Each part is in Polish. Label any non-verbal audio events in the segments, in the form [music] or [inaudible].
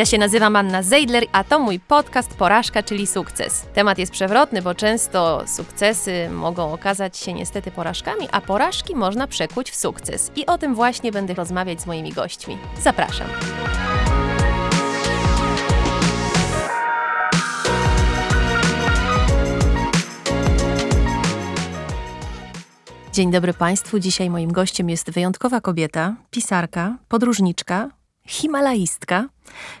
Ja się nazywam Anna Zeidler, a to mój podcast Porażka, czyli sukces. Temat jest przewrotny, bo często sukcesy mogą okazać się niestety porażkami, a porażki można przekuć w sukces. I o tym właśnie będę rozmawiać z moimi gośćmi. Zapraszam. Dzień dobry Państwu. Dzisiaj moim gościem jest wyjątkowa kobieta, pisarka, podróżniczka, himalaistka,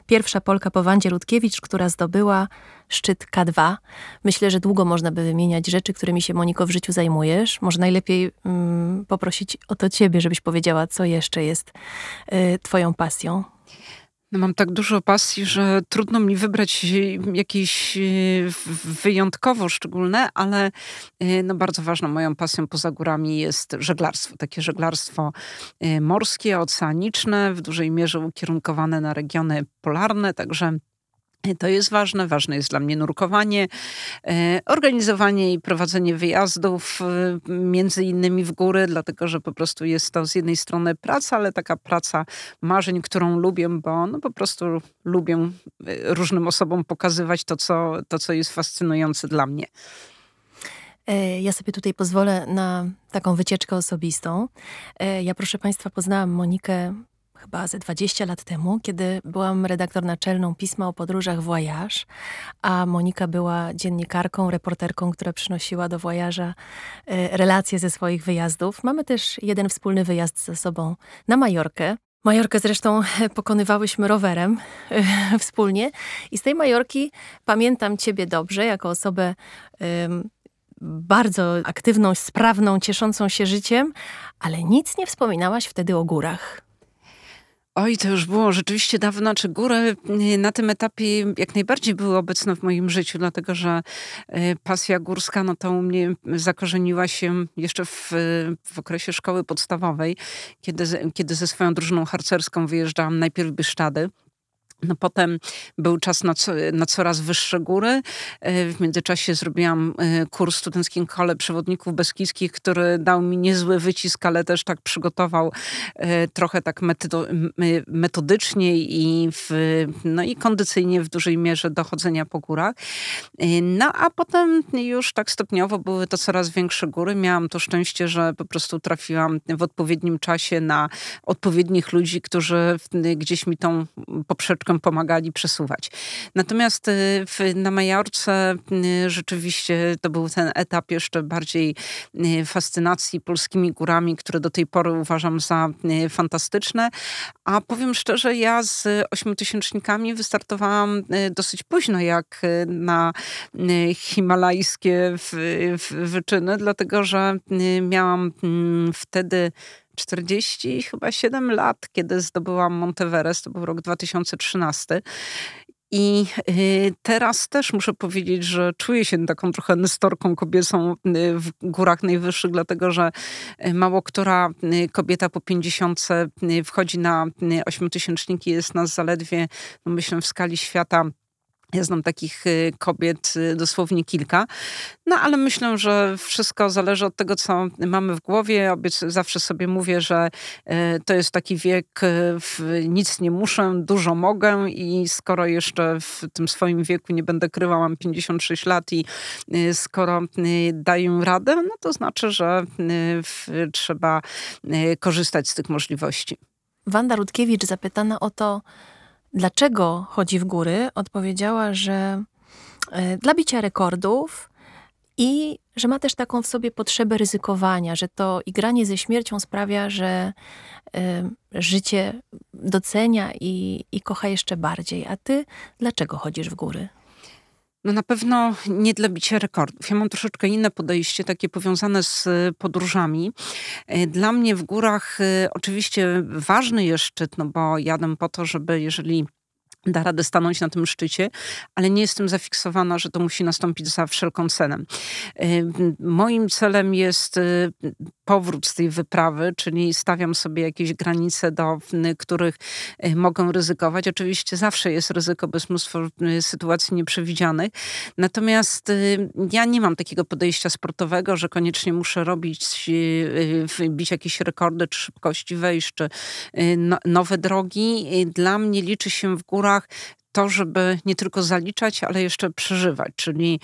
pierwsza Polka po Wandzie Rutkiewicz, która zdobyła szczyt K2. Myślę, że długo można by wymieniać rzeczy, którymi się Moniko w życiu zajmujesz. Może najlepiej mm, poprosić o to ciebie, żebyś powiedziała, co jeszcze jest y, twoją pasją. No mam tak dużo pasji, że trudno mi wybrać jakieś e, wyjątkowo szczególne, ale e, no bardzo ważną moją pasją poza górami jest żeglarstwo. Takie żeglarstwo e, morskie, oceaniczne, w dużej mierze ukierunkowane na regiony polarne, także to jest ważne. Ważne jest dla mnie nurkowanie, e, organizowanie i prowadzenie wyjazdów, e, między innymi w góry, dlatego że po prostu jest to z jednej strony praca, ale taka praca marzeń, którą lubię, bo no po prostu lubię e, różnym osobom pokazywać to, co, to, co jest fascynujące dla mnie. Ja sobie tutaj pozwolę na taką wycieczkę osobistą. Ja, proszę Państwa, poznałam Monikę chyba ze 20 lat temu, kiedy byłam redaktor naczelną pisma o podróżach Voyage, a Monika była dziennikarką, reporterką, która przynosiła do Voyage'a e, relacje ze swoich wyjazdów. Mamy też jeden wspólny wyjazd ze sobą na Majorkę. Majorkę zresztą [laughs] pokonywałyśmy rowerem e, [laughs] wspólnie i z tej Majorki pamiętam ciebie dobrze jako osobę bardzo aktywną, sprawną, cieszącą się życiem, ale nic nie wspominałaś wtedy o górach. Oj, to już było rzeczywiście dawno, czy góry na tym etapie jak najbardziej były obecne w moim życiu, dlatego że y, pasja górska, no to u mnie zakorzeniła się jeszcze w, w okresie szkoły podstawowej, kiedy, kiedy ze swoją drużyną harcerską wyjeżdżałam najpierw Bieszczady, no potem był czas na, co, na, coraz wyższe góry. E, w międzyczasie zrobiłam e, kurs w Studenckim Kole Przewodników Beskidzkich, który dał mi niezły wycisk, ale też tak przygotował e, trochę tak metodycznie i, w, no i kondycyjnie w dużej mierze dochodzenia po górach. No a potem już tak stopniowo były to coraz większe góry. Miałam to szczęście, że po prostu trafiłam w odpowiednim czasie na odpowiednich ludzi, którzy gdzieś mi tą poprzeczkę pomagali przesuwać. Natomiast y, w, na Majorce y, rzeczywiście to był ten etap jeszcze bardziej y, fascynacji polskimi górami, które do tej pory uważam za fantastyczne. A powiem szczerze, ja z ośmiotysięcznikami wystartowałam dosyć późno, jak na himalajskie wyczyny, dlatego że miałam mm, wtedy 40 chyba 7 lat, kiedy zdobyłam Monteverest, to był rok 2013. I y, teraz też muszę powiedzieć, że czuję się taką trochę nestorką kobiecą y, w górach najwyższych, dlatego że y, mało która kobieta po 50 wchodzi na ośmiotysięczniki, jest nas zaledwie, no myślę, w skali świata ja znam takich y, kobiet y, dosłownie kilka. No ale myślę, że wszystko zależy od tego, co mamy w głowie. Obiec zawsze sobie mówię, że y, to jest taki wiek, nic nie muszę, dużo mogę i skoro jeszcze w tym swoim wieku nie będę kryła, mam 56 lat i skoro daję radę, no to znaczy, że trzeba korzystać z tych możliwości. Wanda Rutkiewicz zapytana o to, dlaczego chodzi w góry, odpowiedziała, że e, dla bicia rekordów i że ma też taką w sobie potrzebę ryzykowania, że to igranie ze śmiercią sprawia, że y, życie docenia i, i kocha jeszcze bardziej. A ty dlaczego chodzisz w góry? No na pewno nie dla bicia rekordów. Ja mam troszeczkę inne podejście, takie powiązane z e, podróżami. E, dla mnie w górach e, oczywiście ważny jest szczyt, no bo jadę po to, żeby jeżeli da radę stanąć na tym szczycie, ale nie jestem zafiksowana, że to musi nastąpić za wszelką cenę. Moim celem jest powrót z tej wyprawy, czyli stawiam sobie jakieś granice, do których mogą ryzykować. Oczywiście zawsze jest ryzyko, bez mnóstwo sytuacji nieprzewidzianych. Natomiast ja nie mam takiego podejścia sportowego, że koniecznie muszę robić, bić jakieś rekordy, czy szybkości wejść, czy no, nowe drogi. Dla mnie liczy się w górach to, żeby nie tylko zaliczać, ale jeszcze przeżywać. Czyli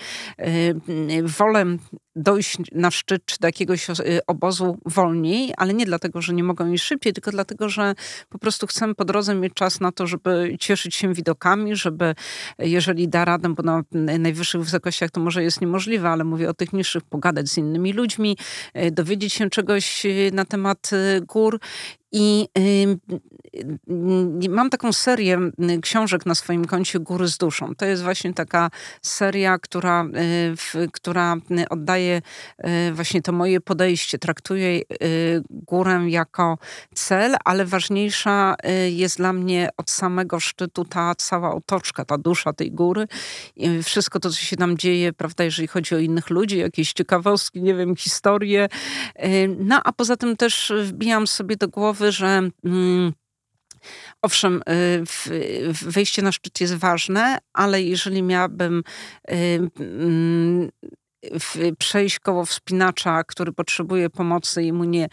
wolę dojść na szczyt czy do jakiegoś y, obozu wolniej, ale nie dlatego, że nie mogą iść szybciej, tylko dlatego, że po prostu chcę po drodze mieć czas na to, żeby cieszyć się widokami, żeby jeżeli da radę, bo na najwyższych wysokościach to może jest niemożliwe, ale mówię o tych niższych, pogadać z innymi ludźmi, y, dowiedzieć się czegoś y, na temat gór i y, mam taką serię książek na swoim koncie Góry z duszą. To jest właśnie taka seria, która, y, która oddaje y, właśnie to moje podejście. Traktuję górę jako cel, ale ważniejsza jest dla mnie od samego szczytu ta cała otoczka, ta dusza tej góry. Wszystko to, co się tam dzieje, prawda, jeżeli chodzi o innych ludzi, jakieś ciekawostki, nie wiem, historie. No, a poza tym też wbijam sobie do głowy, głowy, że mm, owszem, y, wejście na szczyt jest ważne, ale jeżeli miałabym y, mm, przejść koło wspinacza, który potrzebuje pomocy i mu nie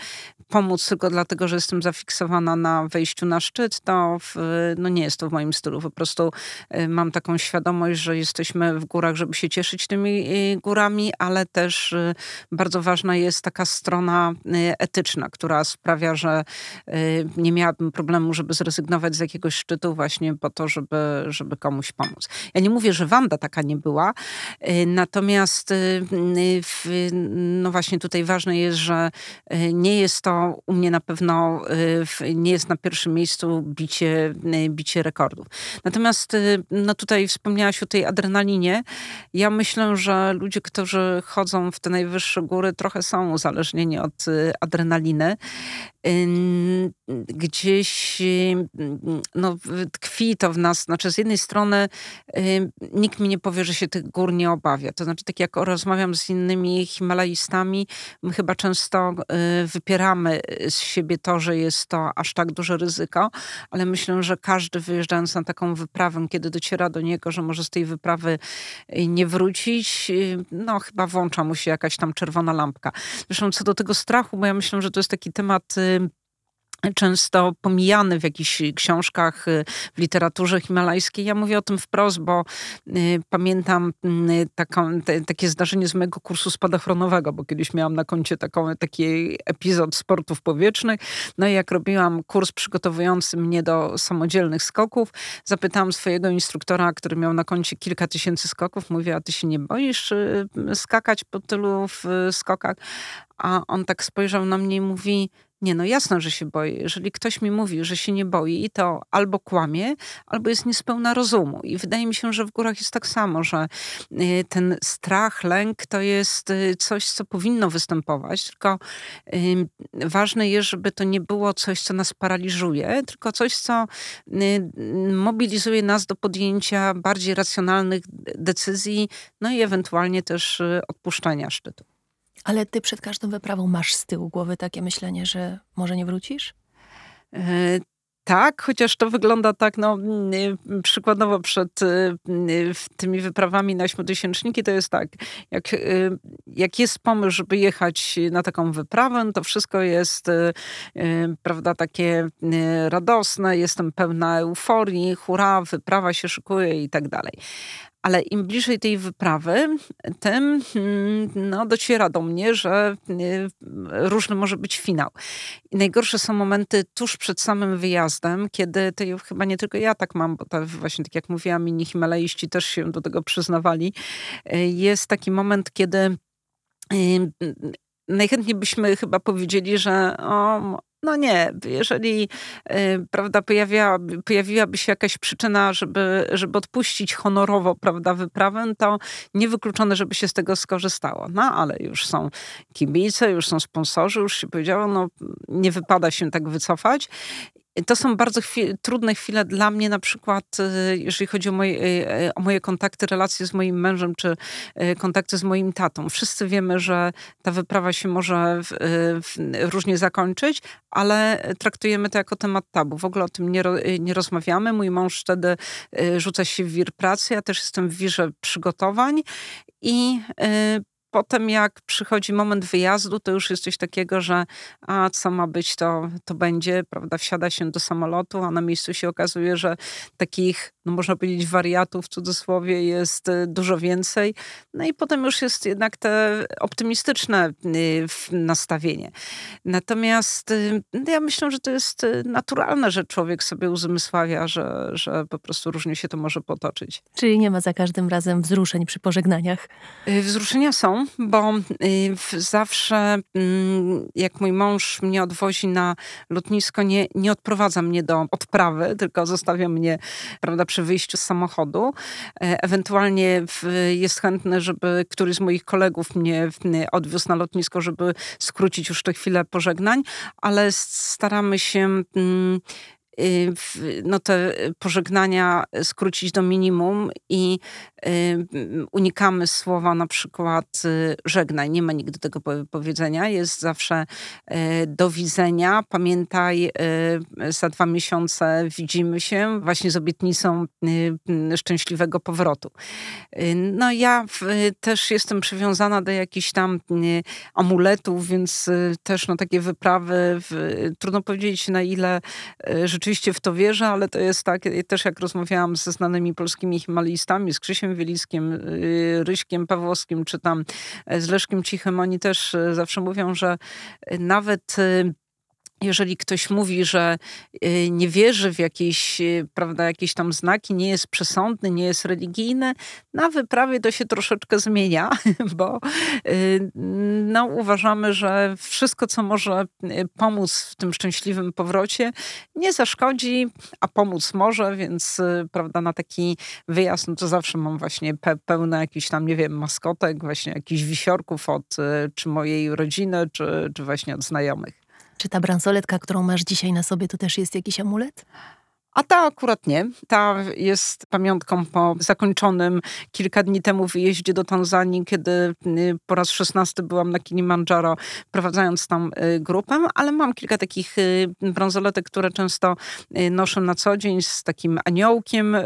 pomóc tylko dlatego, że jestem zafiksowana na wejściu na szczyt, to w, no nie jest to w moim stylu. Po prostu y, mam taką świadomość, że jesteśmy w górach, żeby się cieszyć tymi y, górami, ale też y, bardzo ważna jest taka strona etyczna, która sprawia, że nie miałabym problemu, żeby zrezygnować z jakiegoś szczytu właśnie po to, żeby, żeby komuś pomóc. Ja nie mówię, że Wanda taka nie była, natomiast no właśnie tutaj ważne jest, że nie jest to u mnie na pewno y, nie jest na pierwszym miejscu bicie, y, bicie rekordów. Natomiast no tutaj wspomniałaś o tej adrenalinie. Ja myślę, że ludzie, którzy chodzą w te najwyższe góry, trochę są uzależnieni od adrenaliny gdzieś no, tkwi to w nas. Znaczy, z jednej strony nikt mi nie powie, że się tych gór nie obawia. To znaczy, tak jak rozmawiam z innymi Himalajstami, my chyba często wypieramy z siebie to, że jest to aż tak duże ryzyko, ale myślę, że każdy wyjeżdżając na taką wyprawę, kiedy dociera do niego, że może z tej wyprawy nie wrócić, no chyba włącza mu się jakaś tam czerwona lampka. Zresztą co do tego strachu, bo ja myślę, że to jest taki temat często pomijany w jakichś książkach, y, w literaturze himalajskiej. Ja mówię o tym wprost, bo y, pamiętam y, taką, te, takie zdarzenie z mojego kursu spadochronowego, bo kiedyś miałam na koncie taką, taki epizod sportów powietrznych. No i jak robiłam kurs przygotowujący mnie do samodzielnych skoków, zapytałam swojego instruktora, który miał na koncie kilka tysięcy skoków, mówię, a ty się nie boisz skakać po tylu skokach? A on tak spojrzał na mnie i mówi, nie, no jasno, że się boję. Jeżeli ktoś mi mówi, że się nie boi, to albo kłamie, albo jest niespełna rozumu. I wydaje mi się, że w górach jest tak samo, że y, ten strach, lęk to jest y, coś, co powinno występować, tylko ważne jest, żeby to nie było coś, co nas paraliżuje, tylko coś, co y, mobilizuje nas do podjęcia bardziej racjonalnych decyzji, no i ewentualnie też odpuszczenia szczytu. Ale ty przed każdą wyprawą masz z tyłu głowy takie myślenie, że może nie wrócisz? E, tak, chociaż to wygląda tak, no przykładowo przed y, tymi wyprawami na śmiotysięczniki to jest tak, jak, y, jak jest pomysł, żeby jechać na taką wyprawę, to wszystko jest, y, prawda, takie radosne, jestem pełna euforii, hura, wyprawa się szykuje i tak dalej ale im bliżej tej wyprawy, tym mm, no, dociera do mnie, że y, różny może być finał. I najgorsze są momenty tuż przed samym wyjazdem, kiedy to chyba nie tylko ja tak mam, bo to właśnie tak jak mówiłam, inni himalaiści też się do tego przyznawali. Y, jest taki moment, kiedy y, najchętniej byśmy chyba powiedzieli, że o, no nie, jeżeli y, prawda, pojawiałaby, pojawiłaby się jakaś przyczyna, żeby, żeby odpuścić honorowo prawda, wyprawę, to niewykluczone, żeby się z tego skorzystało. No ale już są kibice, już są sponsorzy, już się powiedziało, no nie wypada się tak wycofać. To są bardzo trudne chwile dla mnie, na przykład y, jeżeli chodzi o moje, y, o moje kontakty, relacje z moim mężem, czy y, kontakty z moim tatą. Wszyscy wiemy, że ta wyprawa się może w, w, różnie zakończyć, ale traktujemy to jako temat tabu. W ogóle o tym nie, nie rozmawiamy. Mój mąż wtedy rzuca się w wir pracy, ja też jestem w wirze przygotowań i potem jak przychodzi moment wyjazdu, to już jest coś takiego, że a co ma być, to, to będzie, prawda, wsiada się do samolotu, a na miejscu się okazuje, że takich, no można powiedzieć, wariatów w cudzysłowie jest y, dużo więcej. No i potem już jest jednak te optymistyczne y, nastawienie. Natomiast y, ja myślę, że to jest naturalne, że człowiek sobie uzmysławia, że, że po prostu różnie się to może potoczyć. Czyli nie ma za każdym razem wzruszeń przy pożegnaniach? Wzruszenia są, bo zawsze mm, jak mój mąż mnie odwozi na lotnisko, nie, nie odprowadza mnie do odprawy, tylko zostawia mnie prawda, przy wyjściu z samochodu. E, ewentualnie jest chętny, żeby któryś z moich kolegów mnie odwiózł na lotnisko, żeby skrócić już te chwilę pożegnań, ale staramy się mm, no te pożegnania skrócić do minimum i y, unikamy słowa na przykład y, żegnaj. Nie ma nigdy tego powiedzenia. Jest zawsze do widzenia. Pamiętaj, za dwa miesiące widzimy się właśnie z obietnicą szczęśliwego powrotu. No ja też jestem przywiązana do jakichś tam amuletów, więc też no takie wyprawy, trudno powiedzieć na ile rzeczywiście rzeczywiście w to wierzę, ale to jest tak, też jak rozmawiałam ze znanymi polskimi himalistami, z Krzysiem Wieliskiem, y, Ryśkiem Pawłowskim, czy tam e, z Leszkiem Cichym, oni też e, zawsze mówią, że nawet y, jeżeli ktoś mówi, że y, nie wierzy w jakieś, y, prawda, jakieś tam znaki, nie jest przesądny, nie jest religijny, na wyprawie to się troszeczkę zmienia, [laughs] bo y, no, uważamy, że wszystko, co może pomóc w tym szczęśliwym powrocie, nie zaszkodzi, a pomóc może, więc prawda, na taki wyjazd, no to zawsze mam właśnie pe pełne jakichś tam, nie wiem, maskotek, właśnie jakichś wisiorków od czy mojej rodziny, czy, czy właśnie od znajomych. Czy ta bransoletka, którą masz dzisiaj na sobie, to też jest jakiś amulet? A ta akurat nie. Ta jest pamiątką po zakończonym kilka dni temu wyjeździe do Tanzanii, kiedy y, po raz szesnasty byłam na Kilimandżaro, prowadzając tam y, grupę, ale mam kilka takich y, bransoletek, które często noszę na co dzień z takim aniołkiem,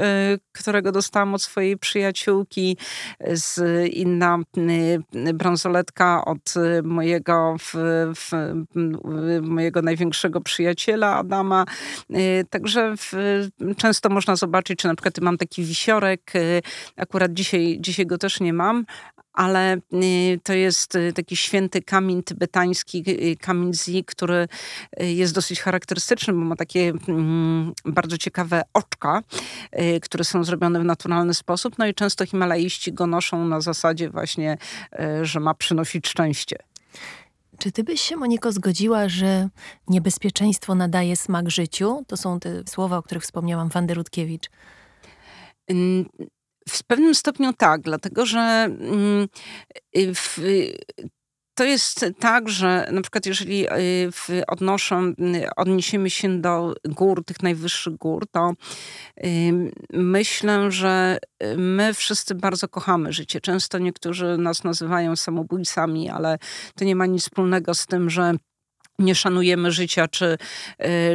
którego dostałam od swojej przyjaciółki, z inna bransoletka od mojego, w, w, mojego największego przyjaciela Adama. Także w, często można zobaczyć, czy na przykład mam taki wisiorek, y, akurat dzisiaj, dzisiaj go też nie mam, ale y, to jest taki święty kamień tybetański, kamień zi, który jest dosyć charakterystyczny, bo ma takie mm, bardzo ciekawe oczka, które są zrobione w naturalny sposób. No i często Himalaiści go noszą na zasadzie właśnie, że ma przynosić szczęście. Czy ty byś się, Moniko, zgodziła, że niebezpieczeństwo nadaje smak życiu? To są te słowa, o których wspomniałam, Wandy Rutkiewicz. W pewnym stopniu tak, dlatego że mm, w, to jest tak, że na przykład jeżeli y, odnoszą, y, odniesiemy się do gór, tych najwyższych gór, to myślę, że y, my wszyscy bardzo kochamy życie. Często niektórzy nas nazywają samobójcami, ale to nie ma nic wspólnego z tym, że nie szanujemy życia, czy,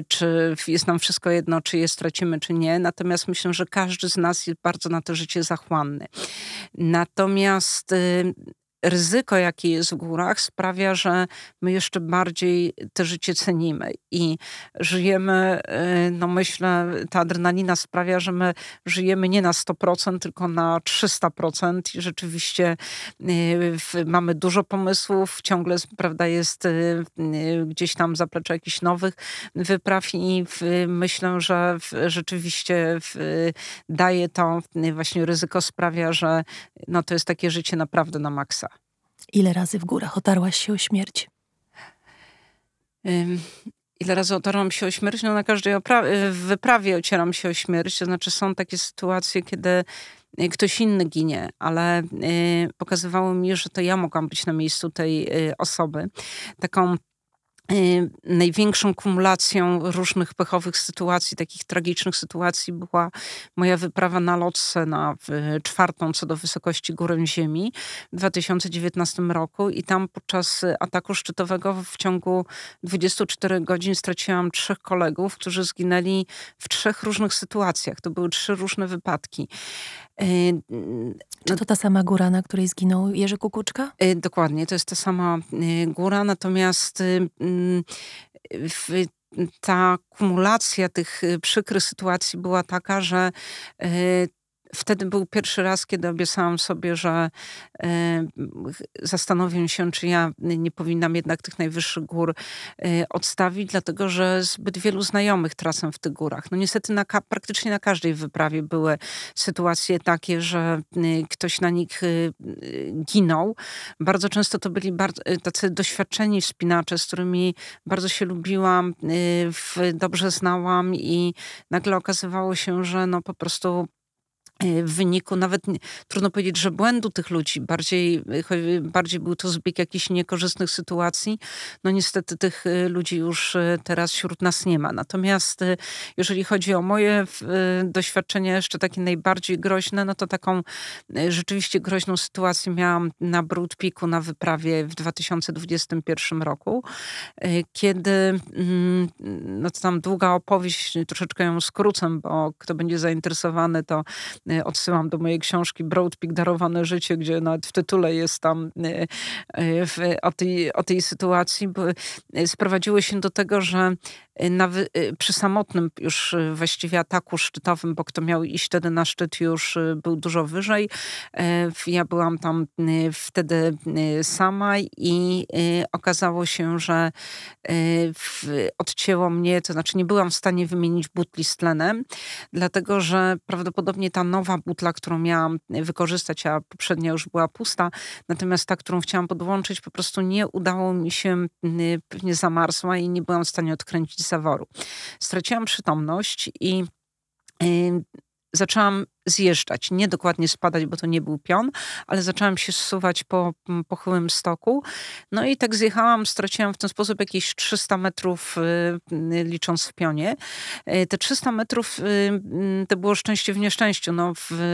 czy jest nam wszystko jedno, czy je stracimy, czy nie. Natomiast myślę, że każdy z nas jest bardzo na to życie zachłanny. Natomiast ryzyko, jakie jest w górach, sprawia, że my jeszcze bardziej te życie cenimy i żyjemy, y, no myślę, ta adrenalina sprawia, że my żyjemy nie na 100%, tylko na 300% i rzeczywiście y, mamy dużo pomysłów, ciągle, prawda, jest y, gdzieś tam zaplecze jakichś nowych wypraw i myślę, że rzeczywiście daje to właśnie ryzyko sprawia, że no to jest takie życie naprawdę na maksa. Ile razy w górach otarłaś się o śmierć? ile razy otarłam się o śmierć? No na każdej wyprawie ocieram się o śmierć. To znaczy są takie sytuacje, kiedy y, ktoś inny ginie, ale y, pokazywało mi, że to ja mogłam być na miejscu tej y, osoby. Taką Y, największą kumulacją różnych pechowych sytuacji, takich tragicznych sytuacji była moja wyprawa na Lotse na czwartą co do wysokości górę Ziemi w 2019 roku i tam podczas ataku szczytowego w ciągu 24 godzin straciłam trzech kolegów, którzy zginęli w trzech różnych sytuacjach. To były trzy różne wypadki. Y, Czy to ta sama góra, na której zginął Jerzy Kukuczka? Y, dokładnie, to jest ta sama y, góra, natomiast mm, ta kumulacja tych przykrych sytuacji była taka, że wtedy był pierwszy raz, kiedy obiecałam sobie, że e, zastanowię się, czy ja nie powinnam jednak tych najwyższych gór e, odstawić, dlatego że zbyt wielu znajomych tracę w tych górach. No niestety na, praktycznie na każdej wyprawie były sytuacje takie, że e, ktoś na nich ginął. Bardzo często to byli tacy doświadczeni wspinacze, z którymi bardzo się lubiłam, dobrze znałam i nagle okazywało się, że no po prostu w wyniku nawet trudno powiedzieć, że błędu tych ludzi, bardziej, bardziej był to zbieg jakichś niekorzystnych sytuacji. No niestety tych y, ludzi już teraz wśród nas nie ma. Natomiast jeżeli chodzi o moje doświadczenia jeszcze takie najbardziej groźne, no to taką rzeczywiście groźną sytuację miałam na Broad Peaku na wyprawie w 2021 roku, kiedy mm, no to tam długa opowieść, troszeczkę ją skrócę, bo kto będzie zainteresowany, to odsyłam do mojej książki Broad Peak Darowane Życie, gdzie nawet w tytule jest tam y, y, w, o, tej, o tej sytuacji. Sprowadziły się do tego, że na, przy samotnym już właściwie ataku szczytowym, bo kto miał iść wtedy na szczyt już był dużo wyżej. Ja byłam tam wtedy sama i okazało się, że odcięło mnie, to znaczy nie byłam w stanie wymienić butli z tlenem, dlatego że prawdopodobnie ta nowa butla, którą miałam wykorzystać, a poprzednia już była pusta, natomiast ta, którą chciałam podłączyć, po prostu nie udało mi się, pewnie zamarzła i nie byłam w stanie odkręcić zaworu. Straciłam przytomność i zaczęłam zjeżdżać, nie dokładnie spadać, bo to nie był pion, ale zaczęłam się zsuwać po pochyłym stoku. No i tak zjechałam, straciłam w ten sposób jakieś 300 metrów y, licząc w pionie. Y, te 300 metrów y, to było szczęście w nieszczęściu. No,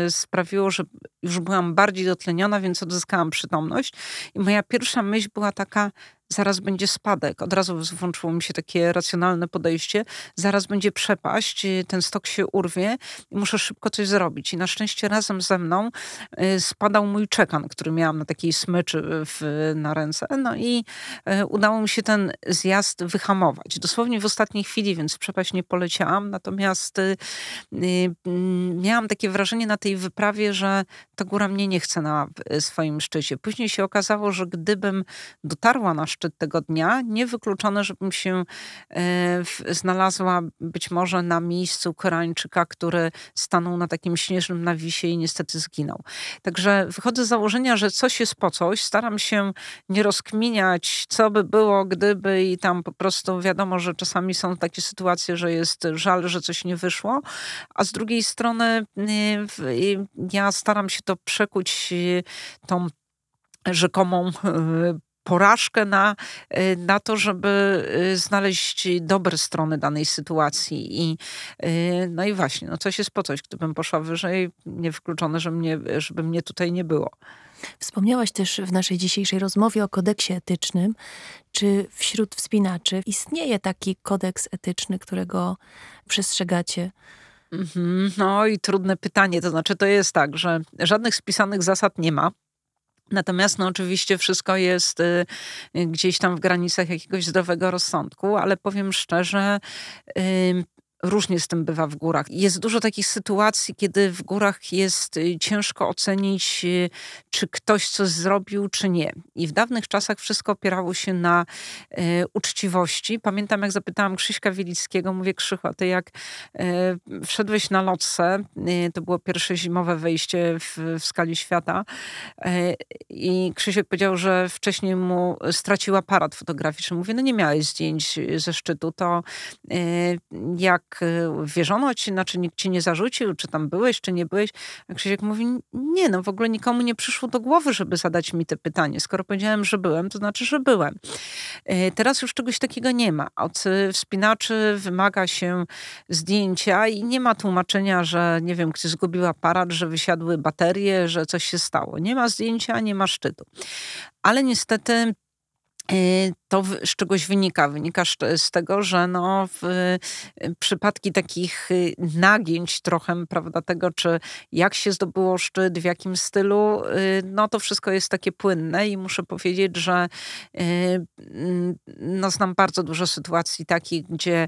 sprawiło, że już byłam bardziej dotleniona, więc odzyskałam przytomność. I moja pierwsza myśl była taka, zaraz będzie spadek. Od razu włączyło mi się takie racjonalne podejście. Zaraz będzie przepaść, ten stok się urwie i muszę szybko coś zrobić. I na szczęście razem ze mną y, spadał mój czekan, który miałam na takiej smyczy w, na ręce. No i y, udało mi się ten zjazd wyhamować. Dosłownie w ostatniej chwili, więc przepaść nie poleciałam. Natomiast y, miałam takie wrażenie na tej wyprawie, że ta góra mnie nie chce na swoim szczycie. Później się okazało, że gdybym dotarła na szczyt, tego dnia. Niewykluczone, żebym się znalazła być może na miejscu Koreańczyka, który stanął na takim śnieżnym nawisie i niestety zginął. Także wychodzę z założenia, że coś jest po coś. Staram się nie rozkminiać, co by było, gdyby i tam po prostu wiadomo, że czasami są takie sytuacje, że jest żal, że coś nie wyszło, a z drugiej strony ja staram się to przekuć e, tą rzekomą porażkę na, y, na to, żeby y, znaleźć dobre strony danej sytuacji. I, y, no i właśnie, no coś jest po coś. Gdybym poszła wyżej, niewykluczone, że mnie, żeby mnie tutaj nie było. Wspomniałaś też w naszej dzisiejszej rozmowie o kodeksie etycznym. Czy wśród wspinaczy istnieje taki kodeks etyczny, którego przestrzegacie? Mhm. No i trudne pytanie. To znaczy, to jest tak, że żadnych spisanych zasad nie ma. Natomiast no, oczywiście wszystko jest y, gdzieś tam w granicach jakiegoś zdrowego rozsądku, ale powiem szczerze, y, Różnie z tym bywa w górach. Jest dużo takich sytuacji, kiedy w górach jest y, ciężko ocenić, y, czy ktoś coś zrobił, czy nie. I w dawnych czasach wszystko opierało się na e, uczciwości. Pamiętam, jak zapytałam Krzyśka Wielickiego, mówię Krzychu, a ty jak e, wszedłeś na lotce, to było pierwsze zimowe wejście w, w skali świata i Krzysiek powiedział, że wcześniej mu stracił aparat fotograficzny. Mówię, no nie miałeś zdjęć ze szczytu, to jak jak wierzono ci, znaczy nikt ci nie zarzucił, czy tam byłeś, czy nie byłeś. A Krzysiek mówi, nie, no w ogóle nikomu nie przyszło do głowy, żeby zadać mi te pytanie. Skoro powiedziałem, że byłem, to znaczy, że byłem. Teraz już czegoś takiego nie ma. Od wspinaczy wymaga się zdjęcia i nie ma tłumaczenia, że nie wiem, ktoś zgubił aparat, że wysiadły baterie, że coś się stało. Nie ma zdjęcia, nie ma szczytu. Ale niestety Y, to z czegoś wynika. Wynika z tego, że no y, przypadki takich y, nagięć trochę, prawda, tego, czy jak się zdobyło szczyt, w jakim stylu, no to wszystko jest takie płynne i muszę powiedzieć, że mm, no znam bardzo dużo sytuacji takich, gdzie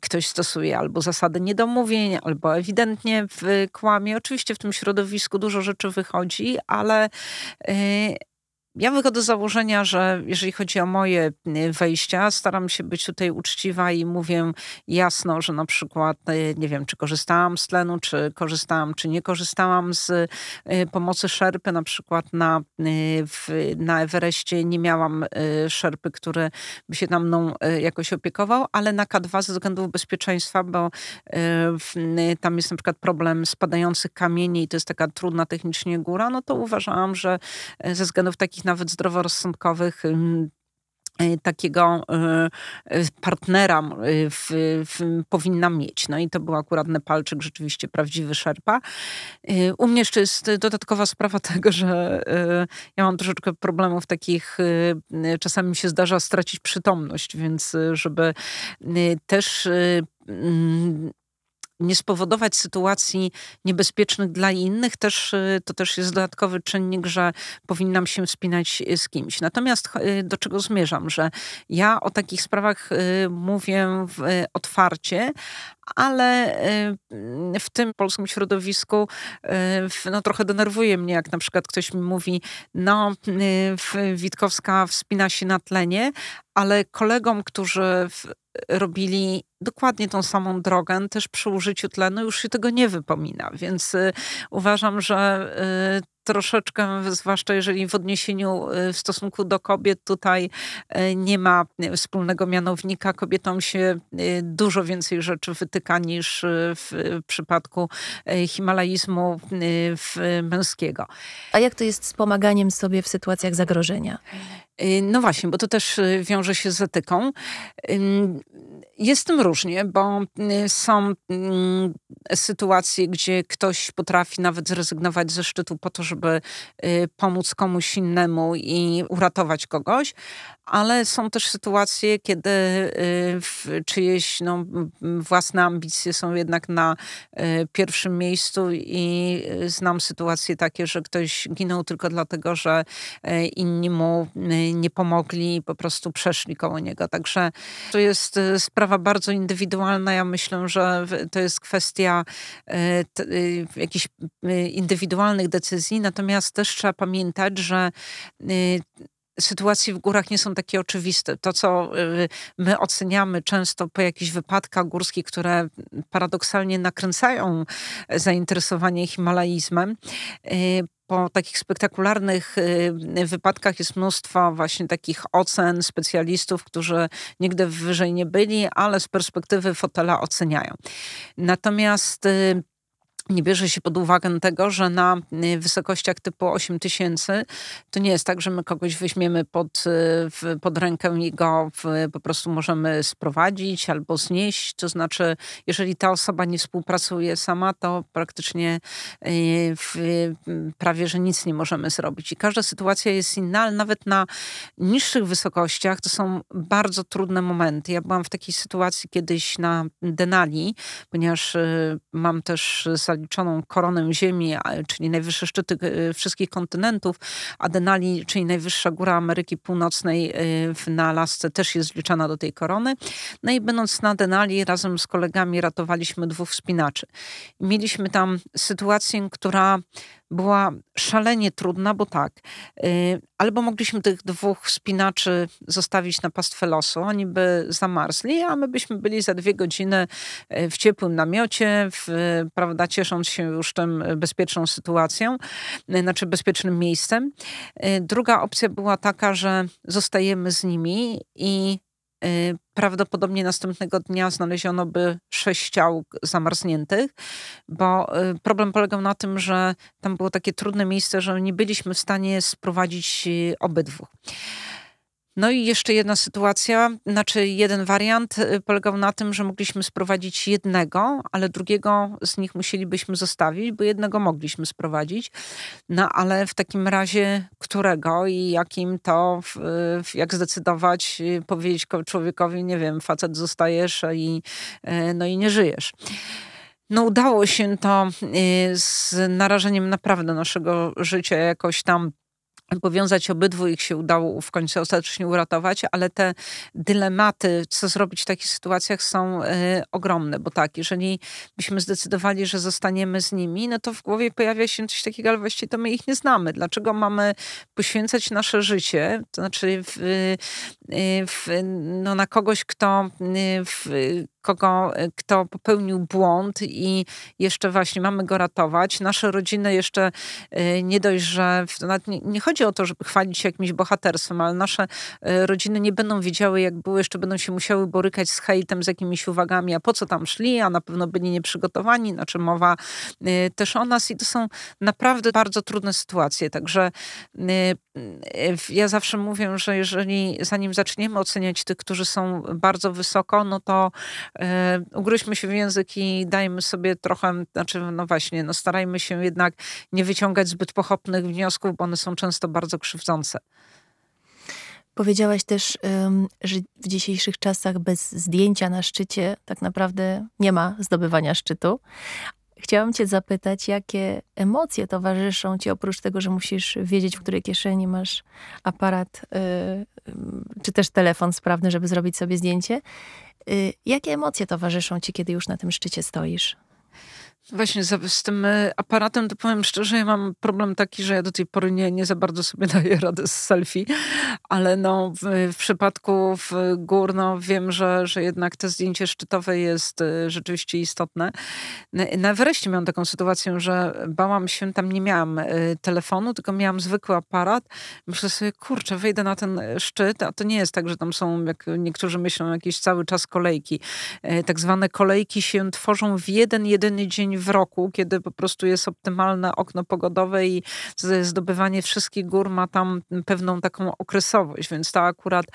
ktoś stosuje albo zasady niedomówień, albo ewidentnie kłamie. Oczywiście w tym środowisku dużo rzeczy wychodzi, ale ja wychodzę z założenia, że jeżeli chodzi o moje y, wejścia, staram się być tutaj uczciwa i mówię jasno, że na przykład, y, nie wiem, czy korzystałam z tlenu, czy korzystałam, czy nie korzystałam z y, pomocy szerpy. Na przykład na, w, na Everestie nie miałam szerpy, który by się tam mną jakoś opiekował, ale na K2 ze względów bezpieczeństwa, bo tam jest na przykład problem spadających kamieni i to jest taka trudna technicznie góra, no to uważałam, że ze względów takich nawet zdroworozsądkowych y, takiego y, y, partnera w, w, powinna mieć. No i to był akurat Nepalczyk, rzeczywiście prawdziwy szerpa. U mnie jeszcze jest dodatkowa sprawa [laughs] tego, że ja mam troszeczkę problemów takich, czasami mi się zdarza stracić przytomność, więc żeby też mm, nie spowodować sytuacji niebezpiecznych dla innych, też, y, to też jest dodatkowy czynnik, że powinnam się wspinać z kimś. Natomiast y, do czego zmierzam, że ja o takich sprawach y, mówię otwarcie, ale w tym polskim środowisku no, trochę denerwuje mnie, jak na przykład ktoś mi mówi, no Witkowska wspina się na tlenie, ale kolegom, którzy robili dokładnie tą samą drogę, też przy użyciu tlenu, już się tego nie wypomina. Więc y, uważam, że y, troszeczkę, zwłaszcza jeżeli w odniesieniu y, w stosunku do kobiet tutaj nie ma wspólnego mianownika. Kobietom się dużo więcej rzeczy wytyka niż w przypadku himalaizmu męskiego. A jak to jest z pomaganiem sobie w sytuacjach zagrożenia? No właśnie, bo to też wiąże się z etyką. Jest tym różnie, bo są sytuacje, gdzie ktoś potrafi nawet zrezygnować ze szczytu po to, żeby y, pomóc komuś innemu i uratować kogoś, ale są też sytuacje, kiedy y, czyjeś no, własne ambicje są jednak na y, pierwszym miejscu i znam sytuacje takie, że ktoś ginął tylko dlatego, że inni mu nie pomogli i po prostu przeszli koło niego. Także to jest sprawa bardzo indywidualna. Ja myślę, że to jest kwestia jakichś indywidualnych decyzji, natomiast też trzeba pamiętać, że y, sytuacje w górach nie są takie oczywiste. To, co y, my oceniamy często po jakichś wypadkach górskich, które paradoksalnie nakręcają zainteresowanie himalaizmem, y, po takich spektakularnych wypadkach jest mnóstwo właśnie takich ocen specjalistów, którzy nigdy wyżej nie byli, ale z perspektywy fotela oceniają. Natomiast nie bierze się pod uwagę tego, że na y, wysokościach typu 8000 to nie jest tak, że my kogoś weźmiemy pod, y, pod rękę i go po prostu możemy sprowadzić albo znieść. To znaczy, jeżeli ta osoba nie współpracuje sama, to praktycznie y, w, prawie, że nic nie możemy zrobić. I każda sytuacja jest inna, ale nawet na niższych wysokościach to są bardzo trudne momenty. Ja byłam w takiej sytuacji kiedyś na Denali, ponieważ mam też zaliczoną koronę Ziemi, czyli najwyższe szczyty e, wszystkich kontynentów, a Denali, czyli najwyższa góra Ameryki Północnej e, na Alasce też jest zliczana do tej korony. No i będąc na Denali razem z kolegami ratowaliśmy dwóch wspinaczy. Mieliśmy tam sytuację, która była szalenie trudna, bo tak, y, albo mogliśmy tych dwóch wspinaczy zostawić na pastwę losu, oni by zamarzli, a my byśmy byli za dwie godziny y, w ciepłym namiocie, w, prawda, ciesząc się już tym bezpieczną sytuacją, y, znaczy bezpiecznym miejscem. Druga opcja była taka, że zostajemy z nimi i prawdopodobnie następnego dnia znaleziono by sześć ciał zamarzniętych, bo problem polegał na tym, że tam było takie trudne miejsce, że nie byliśmy w stanie sprowadzić obydwu. No i jeszcze jedna sytuacja, znaczy jeden wariant y, polegał na tym, że mogliśmy sprowadzić jednego, ale drugiego z nich musielibyśmy zostawić, bo jednego mogliśmy sprowadzić. No ale w takim razie którego i jakim to, jak zdecydować, y, powiedzieć człowiekowi, nie wiem, facet zostajesz i, y, no i nie żyjesz. No udało się to z narażeniem naprawdę naszego życia jakoś tam powiązać obydwu, ich się udało w końcu ostatecznie uratować, ale te dylematy, co zrobić w takich sytuacjach są y, ogromne, bo tak, jeżeli byśmy zdecydowali, że zostaniemy z nimi, no to w głowie pojawia się coś takiego, ale właściwie to my ich nie znamy. Dlaczego mamy poświęcać nasze życie, to znaczy w, w, no, na kogoś, kto y, w, kogo, e, kto popełnił błąd i jeszcze właśnie mamy go ratować. Nasze rodziny jeszcze nie dość, że nie, nie chodzi o to, żeby chwalić się jakimś bohaterstwem, ale nasze rodziny nie będą wiedziały, jak były, jeszcze będą się musiały borykać z hejtem, z jakimiś uwagami, a po co tam szli, a na pewno byli nieprzygotowani, znaczy mowa też o nas i to są naprawdę bardzo trudne sytuacje. Także ja zawsze mówię, że jeżeli zanim oceniać tych, którzy są bardzo wysoko, no to e, ugryźmy się w język i dajmy sobie trochę, znaczy no właśnie, no starajmy się jednak nie wyciągać zbyt pochopnych wniosków, bo one są często bardzo krzywdzące. Powiedziałaś też, że w dzisiejszych czasach bez zdjęcia na szczycie tak naprawdę nie ma zdobywania szczytu. Chciałam Cię zapytać, jakie emocje towarzyszą Ci, oprócz tego, że musisz wiedzieć, w której kieszeni masz aparat, yy, czy też telefon sprawny, żeby zrobić sobie zdjęcie. Yy, jakie emocje towarzyszą Ci, kiedy już na tym szczycie stoisz? Właśnie z, z, tym e, aparatem to powiem szczerze, ja mam problem taki, że ja do tej pory nie, nie za bardzo sobie [laughs] daję radę z selfie, ale no w, w przypadku w gór no wiem, że, że jednak to zdjęcie szczytowe jest e, rzeczywiście istotne. Na, Everestie miałam taką sytuację, że bałam się, tam nie miałam e, telefonu, tylko miałam zwykły aparat. Myślę sobie, kurczę, wejdę na ten szczyt, a to nie jest tak, że tam są, jak niektórzy myślą, jakieś cały czas kolejki. Tak zwane kolejki się tworzą w jeden, jedyny dzień w roku, kiedy po prostu jest optymalne okno pogodowe i zdobywanie wszystkich gór ma tam pewną taką okresowość, więc to akurat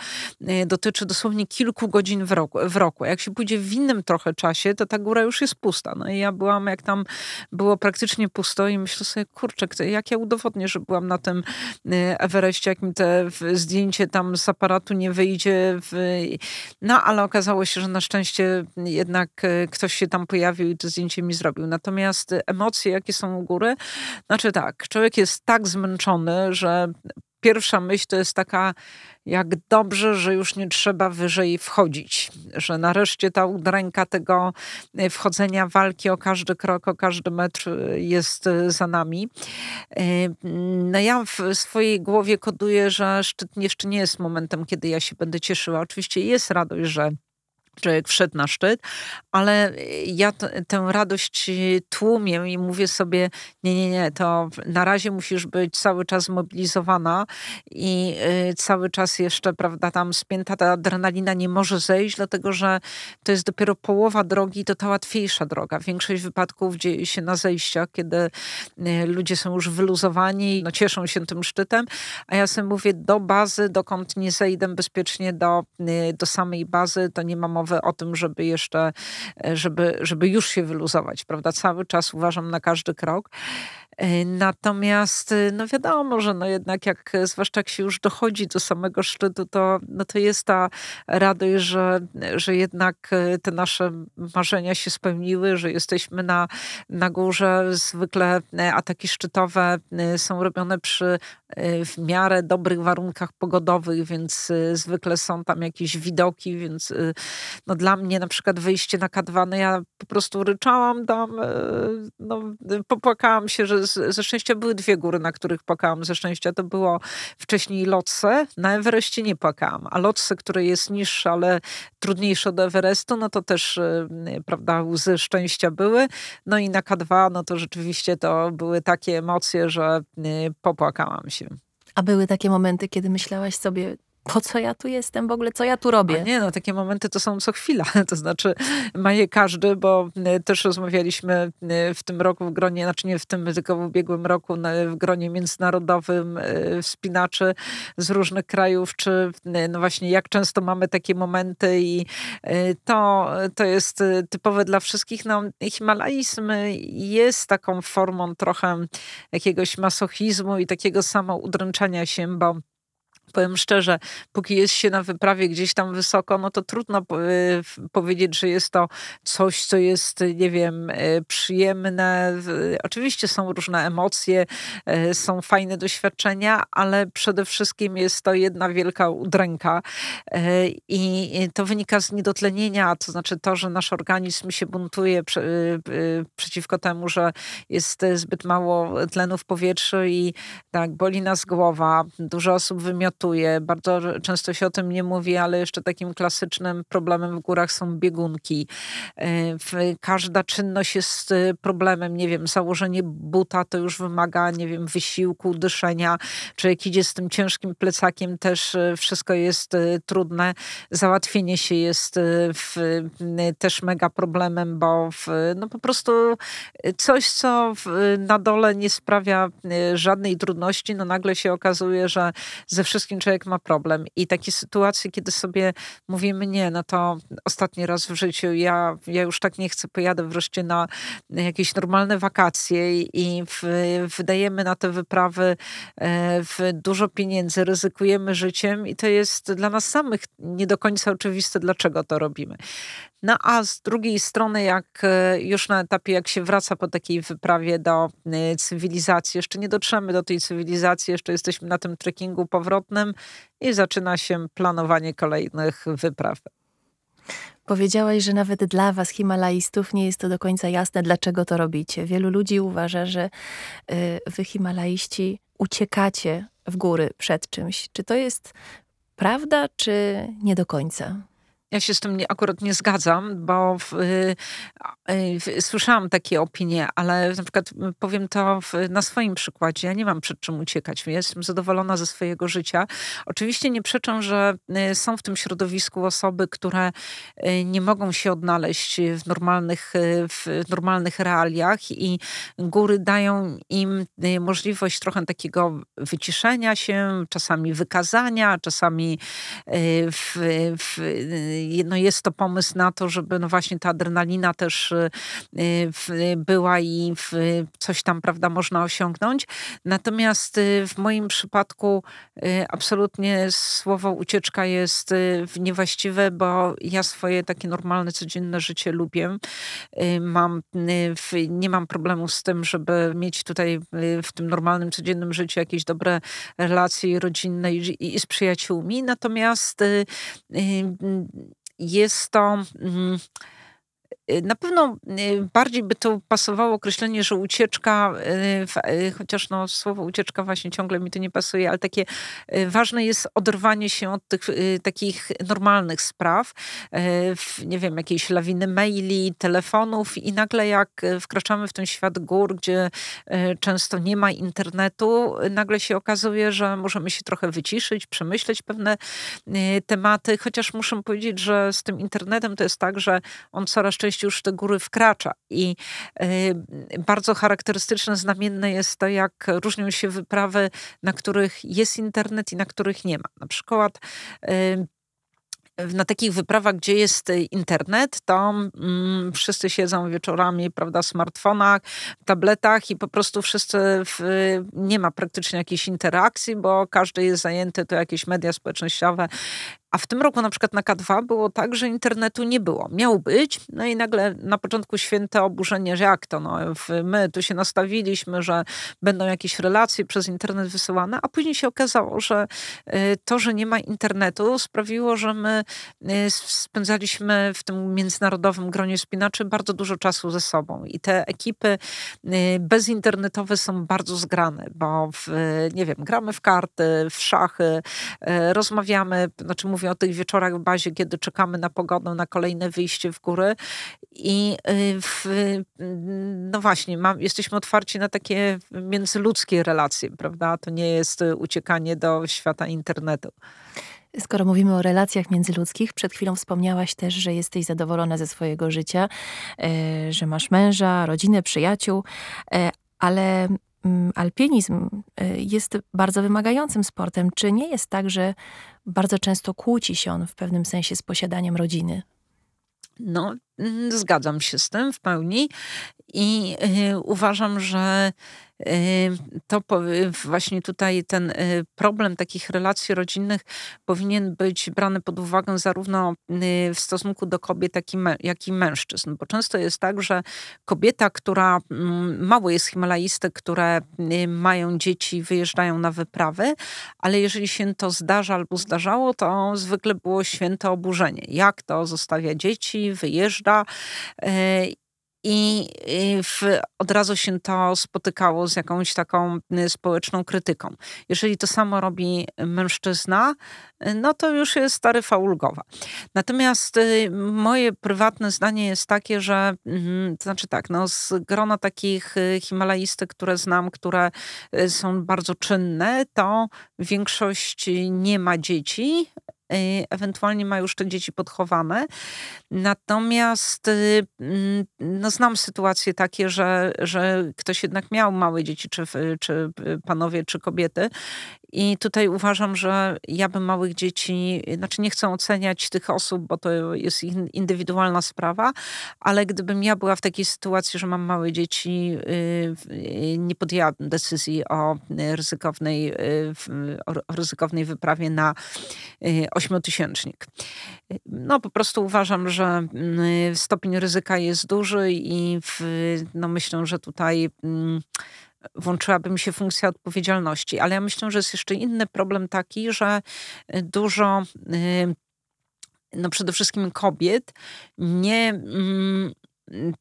e, dotyczy dosłownie kilku godzin w roku. W roku. Jak się pójdzie w innym trochę czasie, to ta góra już jest pusta. No i ja byłam, jak tam było praktycznie pusto i myślę sobie, kurczę, jak ja udowodnię, że byłam na tym e, Everestie, jak mi te zdjęcie tam z aparatu nie wyjdzie. W... No, ale okazało się, że na szczęście jednak e, ktoś się tam pojawił i to zdjęcie mi zrobił. Natomiast emocje, jakie są u góry, znaczy tak, człowiek jest tak zmęczony, że pierwsza myśl to jest taka, jak dobrze, że już nie trzeba wyżej wchodzić, że nareszcie ta udręka tego e, wchodzenia, walki o każdy krok, o każdy metr e, jest e, za nami. No ja w swojej głowie koduję, że szczyt jeszcze nie jest momentem, kiedy ja się będę cieszyła. Oczywiście jest radość, że człowiek wszedł na szczyt, ale ja t- tę radość tłumię i mówię sobie, nie, nie, nie, to na razie musisz być cały czas zmobilizowana i y, cały czas jeszcze, prawda, tam spięta ta adrenalina nie może zejść, dlatego że to jest dopiero połowa drogi, to ta łatwiejsza droga. Większość wypadków dzieje się na zejściach, kiedy y, ludzie są już wyluzowani, no cieszą się tym szczytem, a ja sobie mówię, do bazy, dokąd nie zejdę bezpiecznie do, y, do samej bazy, to nie ma mowy o tym, żeby jeszcze, e, żeby, żeby już się wyluzować, prawda? Cały czas uważam na każdy krok. E, natomiast, e, no wiadomo, że no jednak jak, zwłaszcza jak się już dochodzi do samego szczytu, to, no to jest ta radość, że, że jednak te nasze marzenia się spełniły, że jesteśmy na, na górze. Zwykle ataki szczytowe są robione przy w miarę dobrych warunkach pogodowych, więc zwykle są tam jakieś widoki, więc no dla mnie na przykład wyjście na K2, no ja po prostu ryczałam tam, no popłakałam się, że ze szczęścia były dwie góry, na których płakałam. Ze szczęścia to było wcześniej Lotse, na Everestie nie płakałam, a Lotse, które jest niższe, ale trudniejsze od Everestu, no to też, prawda, łzy szczęścia były. No i na K2, no to rzeczywiście to były takie emocje, że popłakałam się. A były takie momenty, kiedy myślałaś sobie, po co ja tu jestem w ogóle, co ja tu robię? A nie, no takie momenty to są co chwila, [laughs] to znaczy ma je każdy, bo e, też rozmawialiśmy e, w tym roku w gronie, znaczy nie w tym, tylko w ubiegłym roku w gronie międzynarodowym wspinaczy z różnych krajów, czy no właśnie jak często mamy takie momenty i to, to jest typowe dla wszystkich. No, himalaizm jest taką formą trochę jakiegoś masochizmu i takiego samoudręczania się, bo Powiem szczerze, póki jest się na wyprawie gdzieś tam wysoko, no to trudno powiedzieć, że jest to coś, co jest, nie wiem, e, przyjemne. Oczywiście są różne emocje, e, są fajne doświadczenia, ale przede wszystkim jest to jedna wielka udręka i to wynika z niedotlenienia, to znaczy to, że nasz organizm się buntuje przeciwko temu, że jest zbyt mało tlenu w powietrzu i tak, boli nas głowa, dużo osób wymiotuje bardzo często się o tym nie mówi, ale jeszcze takim klasycznym problemem w górach są biegunki. E, każda czynność jest e, problemem. Nie wiem, założenie buta to już wymaga, nie wiem, wysiłku, dyszenia. Jak idzie z tym ciężkim plecakiem, też e, wszystko jest trudne. Załatwienie się jest w, też mega problemem, bo w, no po prostu coś, co w, na dole nie sprawia żadnej trudności, no nagle się okazuje, że ze wszystkich wszystkim człowiek ma problem. I takie sytuacje, kiedy sobie mówimy, nie, no to ostatni raz w życiu, ja, ja już tak nie chcę, pojadę wreszcie na jakieś normalne wakacje i w, wydajemy na te wyprawy e, w dużo pieniędzy, ryzykujemy życiem i to jest dla nas samych nie do końca oczywiste, dlaczego to robimy. No a z drugiej strony, jak e, już na etapie, jak się wraca po takiej wyprawie do e, cywilizacji, jeszcze nie dotrzemy do tej cywilizacji, jeszcze jesteśmy na tym trekkingu powrotnym i zaczyna się planowanie kolejnych wypraw. Powiedziałaś, że nawet dla was, Himalajstów, nie jest to do końca jasne, dlaczego to robicie. Wielu ludzi uważa, że e, wy, Himalaiści, uciekacie w góry przed czymś. Czy to jest prawda, czy nie do końca? Ja się z tym akurat nie zgadzam, bo w, y, y, słyszałam takie opinie, ale na przykład powiem to w, na swoim przykładzie. Ja nie mam przed czym uciekać. Jestem zadowolona ze swojego życia. Oczywiście nie przeczę, że y, są w tym środowisku osoby, które y, nie mogą się odnaleźć w normalnych, y, w normalnych realiach i góry dają im y, możliwość trochę takiego wyciszenia się, czasami wykazania, czasami w, w no jest to pomysł na to, żeby no właśnie ta adrenalina też y, była i coś tam, prawda, można osiągnąć. Natomiast y, w moim przypadku y, absolutnie słowo ucieczka jest niewłaściwe, bo ja swoje takie normalne, codzienne życie lubię. Mam, nie mam problemu z tym, żeby mieć tutaj w tym normalnym, codziennym życiu jakieś dobre relacje rodzinne i, i z przyjaciółmi. Natomiast jest to. Y, na pewno y, bardziej by to pasowało określenie, że ucieczka, y, chociaż no, słowo ucieczka właśnie ciągle mi to nie pasuje, ale takie ważne jest oderwanie się od tych takich normalnych spraw, nie wiem, jakiejś lawiny maili, telefonów i nagle jak wkraczamy w ten świat gór, gdzie często nie ma internetu, nagle się okazuje, że możemy się trochę wyciszyć, przemyśleć pewne tematy, chociaż muszę powiedzieć, że z tym internetem to jest tak, że on coraz częściej już te góry wkracza. I y, bardzo charakterystyczne, znamienne jest to, jak różnią się wyprawy, na których jest internet i na których nie ma. Na przykład y, na takich wyprawach, gdzie jest internet, to mm, wszyscy siedzą wieczorami, prawda, w smartfonach, tabletach i po prostu wszyscy w, nie ma praktycznie jakiejś interakcji, bo każdy jest zajęty, to jakieś media społecznościowe a w tym roku na przykład na K2 było tak, że internetu nie było. Miał być, no i nagle na początku święte oburzenie, że jak to, no, my tu się nastawiliśmy, że będą jakieś relacje przez internet wysyłane, a później się okazało, że y, to, że nie ma internetu sprawiło, że my y, spędzaliśmy w tym międzynarodowym gronie spinaczy bardzo dużo czasu ze sobą i te ekipy y, bezinternetowe są bardzo zgrane, bo w, nie wiem, gramy w karty, w szachy, rozmawiamy, znaczy mówię o tych wieczorach w bazie, kiedy czekamy na pogodę, na kolejne wyjście w góry. I y, w, no właśnie, mam, jesteśmy otwarci na takie międzyludzkie relacje, prawda? To nie jest uciekanie do świata internetu. Skoro mówimy o relacjach międzyludzkich, przed chwilą wspomniałaś też, że jesteś zadowolona ze swojego życia, e, że masz męża, rodzinę, przyjaciół, ale mm, alpinizm e, jest bardzo wymagającym sportem. Czy nie jest tak, że bardzo często kłóci się on w pewnym sensie z posiadaniem rodziny? No, mm, zgadzam się z tym w pełni i y, uważam, że to właśnie tutaj ten y, problem takich relacji rodzinnych powinien być brany pod uwagę zarówno y, w stosunku do kobiet, jak i, mężczyzn. Bo często jest tak, że kobieta, która mm, mało jest himalaistek, które y, mają dzieci, wyjeżdżają na wyprawy, ale jeżeli się to zdarza albo zdarzało, to zwykle było święte oburzenie. Jak to zostawia dzieci, wyjeżdża i w, od razu się to spotykało z jakąś taką y, społeczną krytyką. Jeżeli to samo robi mężczyzna, y, no to już jest taryfa ulgowa. Natomiast y, moje prywatne zdanie jest takie, że mm, to znaczy tak, no z grona takich himalaistek, które znam, które są bardzo czynne, to większość nie ma dzieci, Y, ewentualnie ma już te dzieci podchowane. Natomiast y, mm, no, znam sytuacje takie, że, że ktoś jednak miał małe dzieci, czy, czy panowie, czy kobiety. I tutaj uważam, że ja bym małych dzieci, znaczy nie chcę oceniać tych osób, bo to jest indywidualna sprawa, ale gdybym ja była w takiej sytuacji, że mam małe dzieci, y, nie podjęłabym decyzji o ryzykownej, o ryzykownej wyprawie na ośmiotysięcznik. No po prostu uważam, że stopień ryzyka jest duży i w, no myślę, że tutaj mm, włączyłaby mi się funkcja odpowiedzialności. Ale ja myślę, że jest jeszcze inny problem taki, że dużo y, no przede wszystkim kobiet nie mm,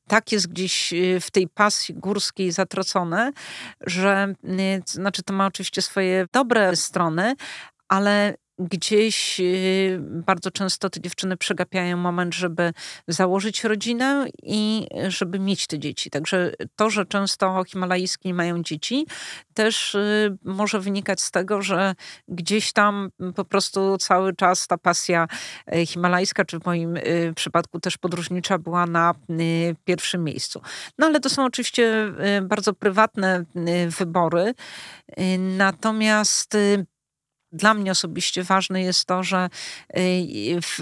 tak jest gdzieś y, w tej pasji górskiej zatracone, że y, znaczy to ma oczywiście swoje dobre strony, ale gdzieś y, bardzo często te dziewczyny przegapiają moment, żeby założyć rodzinę i żeby mieć te dzieci. Także to, że często himalajski mają dzieci, też y, może wynikać z tego, że gdzieś tam po prostu cały czas ta pasja y, himalajska, czy w moim przypadku też podróżnicza, była na pierwszym miejscu. No ale to są oczywiście bardzo prywatne wybory. Natomiast dla mnie osobiście ważne jest to, że y, w,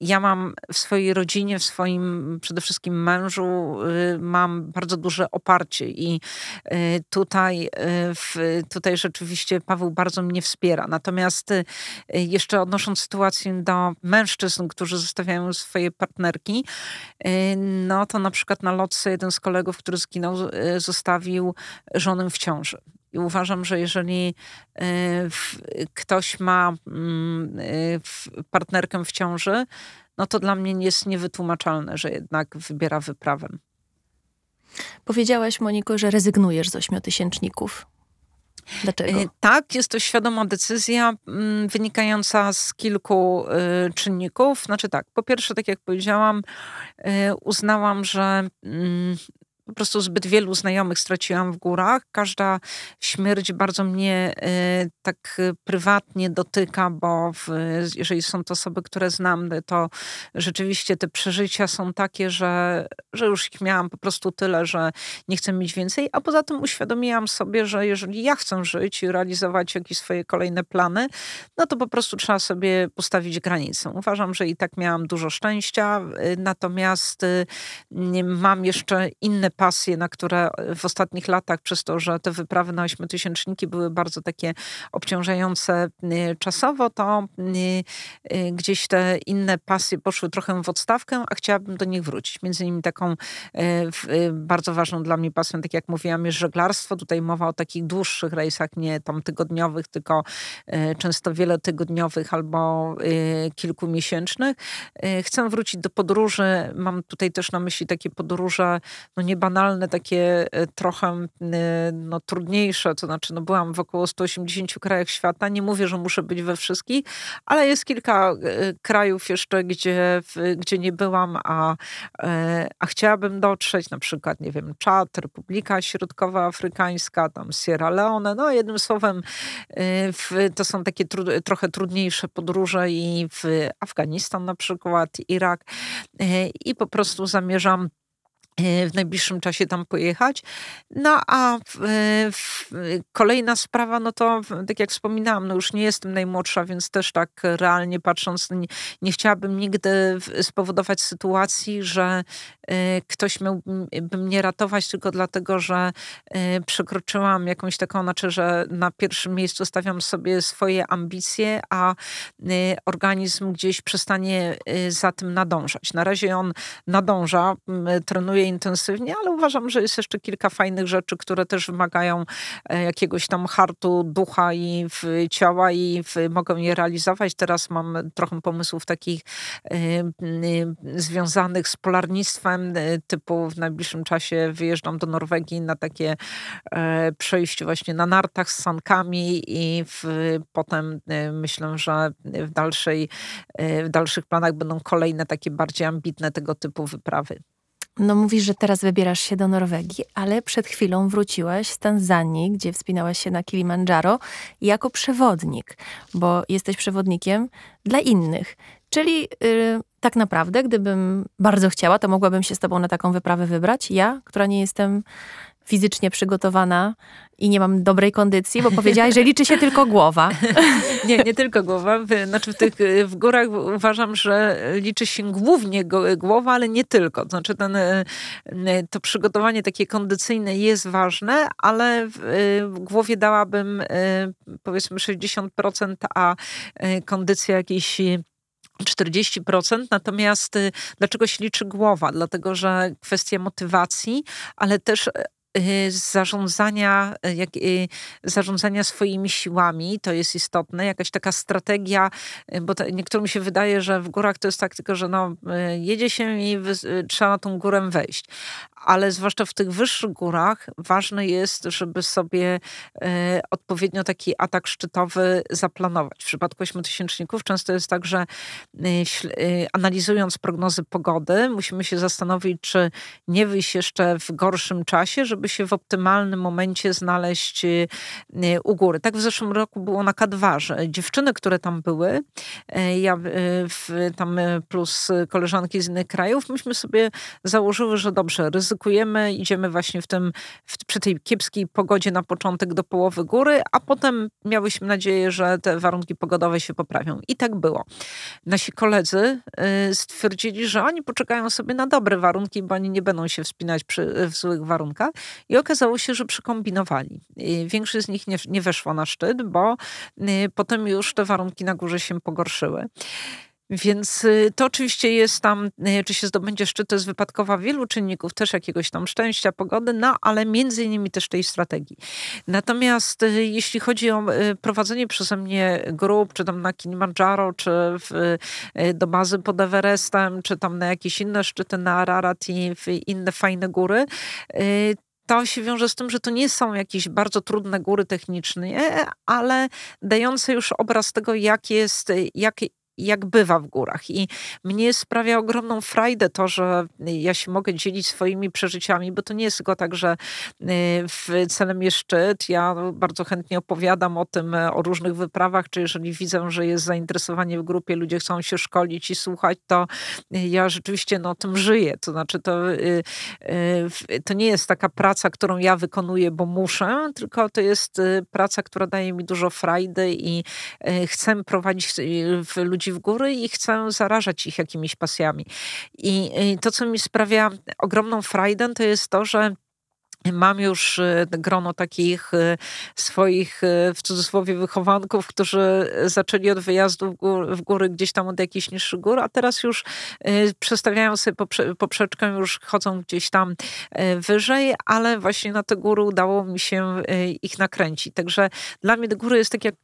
ja mam w swojej rodzinie, w swoim przede wszystkim mężu, y, mam bardzo duże oparcie i y, tutaj, w, tutaj rzeczywiście Paweł bardzo mnie wspiera. Natomiast jeszcze odnosząc sytuację do mężczyzn, którzy zostawiają swoje partnerki, no to na przykład na lotce jeden z kolegów, który zginął, zostawił żonę w ciąży. I uważam, że jeżeli e, ktoś ma mm, e, partnerkę w ciąży, no to dla mnie jest niewytłumaczalne, że jednak wybiera wyprawę. Powiedziałaś, Moniko, że rezygnujesz z ośmiotysięczników. Dlaczego? E, tak, jest to świadoma decyzja mm, wynikająca z kilku czynników. Znaczy tak, po pierwsze, tak jak powiedziałam, uznałam, że mm, po prostu zbyt wielu znajomych straciłam w górach. Każda śmierć bardzo mnie y, tak prywatnie dotyka, bo w, jeżeli są to osoby, które znam, to rzeczywiście te przeżycia są takie, że, że już ich miałam po prostu tyle, że nie chcę mieć więcej. A poza tym uświadomiłam sobie, że jeżeli ja chcę żyć i realizować jakieś swoje kolejne plany, no to po prostu trzeba sobie postawić granicę. Uważam, że i tak miałam dużo szczęścia, y, natomiast y, mam jeszcze inne pasje, na które w ostatnich latach, przez to, że te wyprawy na ośmiotysięczniki były bardzo takie obciążające y, czasowo, to y, y, gdzieś te inne pasje poszły trochę w odstawkę, a chciałabym do nich wrócić. Między innymi taką bardzo ważną dla mnie pasją, tak jak mówiłam, jest żeglarstwo. Tutaj mowa o takich dłuższych rejsach, nie tam tygodniowych, tylko często wielotygodniowych albo kilkumiesięcznych. Chcę wrócić do podróży. Mam tutaj też na myśli takie podróże, no nie banalne, takie trochę no, trudniejsze, to znaczy no, byłam w około 180 krajach świata, nie mówię, że muszę być we wszystkich, ale jest kilka krajów jeszcze, gdzie, gdzie nie byłam, a, a chciałabym dotrzeć, na przykład, nie wiem, Czad, Republika Środkowoafrykańska, tam Sierra Leone, no jednym słowem to są takie trochę trudniejsze podróże i w Afganistan na przykład, Irak i po prostu zamierzam E, w najbliższym czasie tam pojechać. No a w, e, w, kolejna sprawa, no to tak jak wspominałam, no już nie jestem najmłodsza, więc też tak realnie patrząc, nie, nie chciałabym nigdy spowodować sytuacji, że y, ktoś miałby mnie ratować tylko dlatego, że y, przekroczyłam jakąś taką, znaczy, że na pierwszym miejscu stawiam sobie swoje ambicje, a y, organizm gdzieś przestanie za tym nadążać. Na razie on nadąża, trenuje intensywnie, ale uważam, że jest jeszcze kilka fajnych rzeczy, które też wymagają e, jakiegoś tam hartu ducha i ciała i w, mogą je realizować. Teraz mam trochę pomysłów takich y, y, związanych z polarnictwem, typu w najbliższym czasie wyjeżdżam do Norwegii na takie e, przejście właśnie na nartach z sankami i w, potem myślę, że w, dalszej, w dalszych planach będą kolejne takie bardziej ambitne tego typu wyprawy. No mówisz, że teraz wybierasz się do Norwegii, ale przed chwilą wróciłaś z Tanzanii, gdzie wspinałaś się na Kilimandżaro jako przewodnik, bo jesteś przewodnikiem dla innych. Czyli yy, tak naprawdę, gdybym bardzo chciała, to mogłabym się z tobą na taką wyprawę wybrać. Ja, która nie jestem fizycznie przygotowana i nie mam dobrej kondycji, bo powiedziałaś, że liczy się tylko głowa. [laughs] Nie, nie tylko głowa. Znaczy w tych w górach uważam, że liczy się głównie głowa, ale nie tylko. Znaczy ten, to przygotowanie takie kondycyjne jest ważne, ale w, głowie dałabym powiedzmy 60%, a kondycja jakiejś 40%, natomiast dlaczego się liczy głowa? Dlatego, że kwestia motywacji, ale też zarządzania, y, jak, y, zarządzania swoimi siłami, to jest istotne, jakaś taka strategia, bo to, niektórym się wydaje, że w górach to jest tak tylko, że no, jedzie się i trzeba na tą górę wejść ale zwłaszcza w tych wyższych górach ważne jest, żeby sobie e, odpowiednio taki atak szczytowy zaplanować. W przypadku ośmiotysięczników często jest tak, że e, e, analizując prognozy pogody, musimy się zastanowić, czy nie wyjść jeszcze w gorszym czasie, żeby się w optymalnym momencie znaleźć u góry. Tak w zeszłym roku było na K2, że dziewczyny, które tam były, ja tam plus koleżanki z innych krajów, myśmy sobie założyły, że dobrze, ryzyko ryzykujemy, idziemy właśnie w tym, w, przy tej kiepskiej pogodzie na początek do połowy góry, a potem miałyśmy nadzieję, że te warunki pogodowe się poprawią. I tak było. Nasi koledzy y, stwierdzili, że oni poczekają sobie na dobre warunki, bo oni nie będą się wspinać przy, w złych warunkach. I okazało się, że przykombinowali. Y, większość z nich nie, nie weszło na szczyt, bo y, potem już te warunki na górze się pogorszyły. Więc y, to oczywiście jest tam, y, czy się zdobędzie szczyt, to jest wypadkowa wielu czynników, też jakiegoś tam szczęścia, pogody, no ale między innymi też tej strategii. Natomiast y, jeśli chodzi o prowadzenie przeze mnie grup, czy tam na Kilimandżaro, czy w, do bazy pod Everestem, czy tam na jakieś inne szczyty, na Ararat i inne fajne góry, to się wiąże z tym, że to nie są jakieś bardzo trudne góry technicznie, ale dające już obraz tego, jak jest, jak, jak bywa w górach. I mnie sprawia ogromną frajdę to, że ja się mogę dzielić swoimi przeżyciami, bo to nie jest tylko tak, że y, w celem jest szczyt. Ja bardzo chętnie opowiadam o tym, e, o różnych wyprawach, czy jeżeli widzę, że jest zainteresowanie w grupie, ludzie chcą się szkolić i słuchać, to ja rzeczywiście no, tym żyję. To znaczy, to, y, y, to nie jest taka praca, którą ja wykonuję, bo muszę, tylko to jest praca, która daje mi dużo frajdy i chcę prowadzić ludzi w góry i chcę zarażać ich jakimiś pasjami. I to, co mi sprawia ogromną frajdę, to jest to, że Mam już e, grono takich e, swoich, e, w cudzysłowie, wychowanków, którzy zaczęli od wyjazdu w, gór, w góry gdzieś tam od jakichś niższych gór, a teraz już przestawiają sobie poprze, poprzeczkę, już chodzą gdzieś tam wyżej, ale właśnie na te góry udało mi się ich nakręcić. Także dla mnie te góry jest tak jak,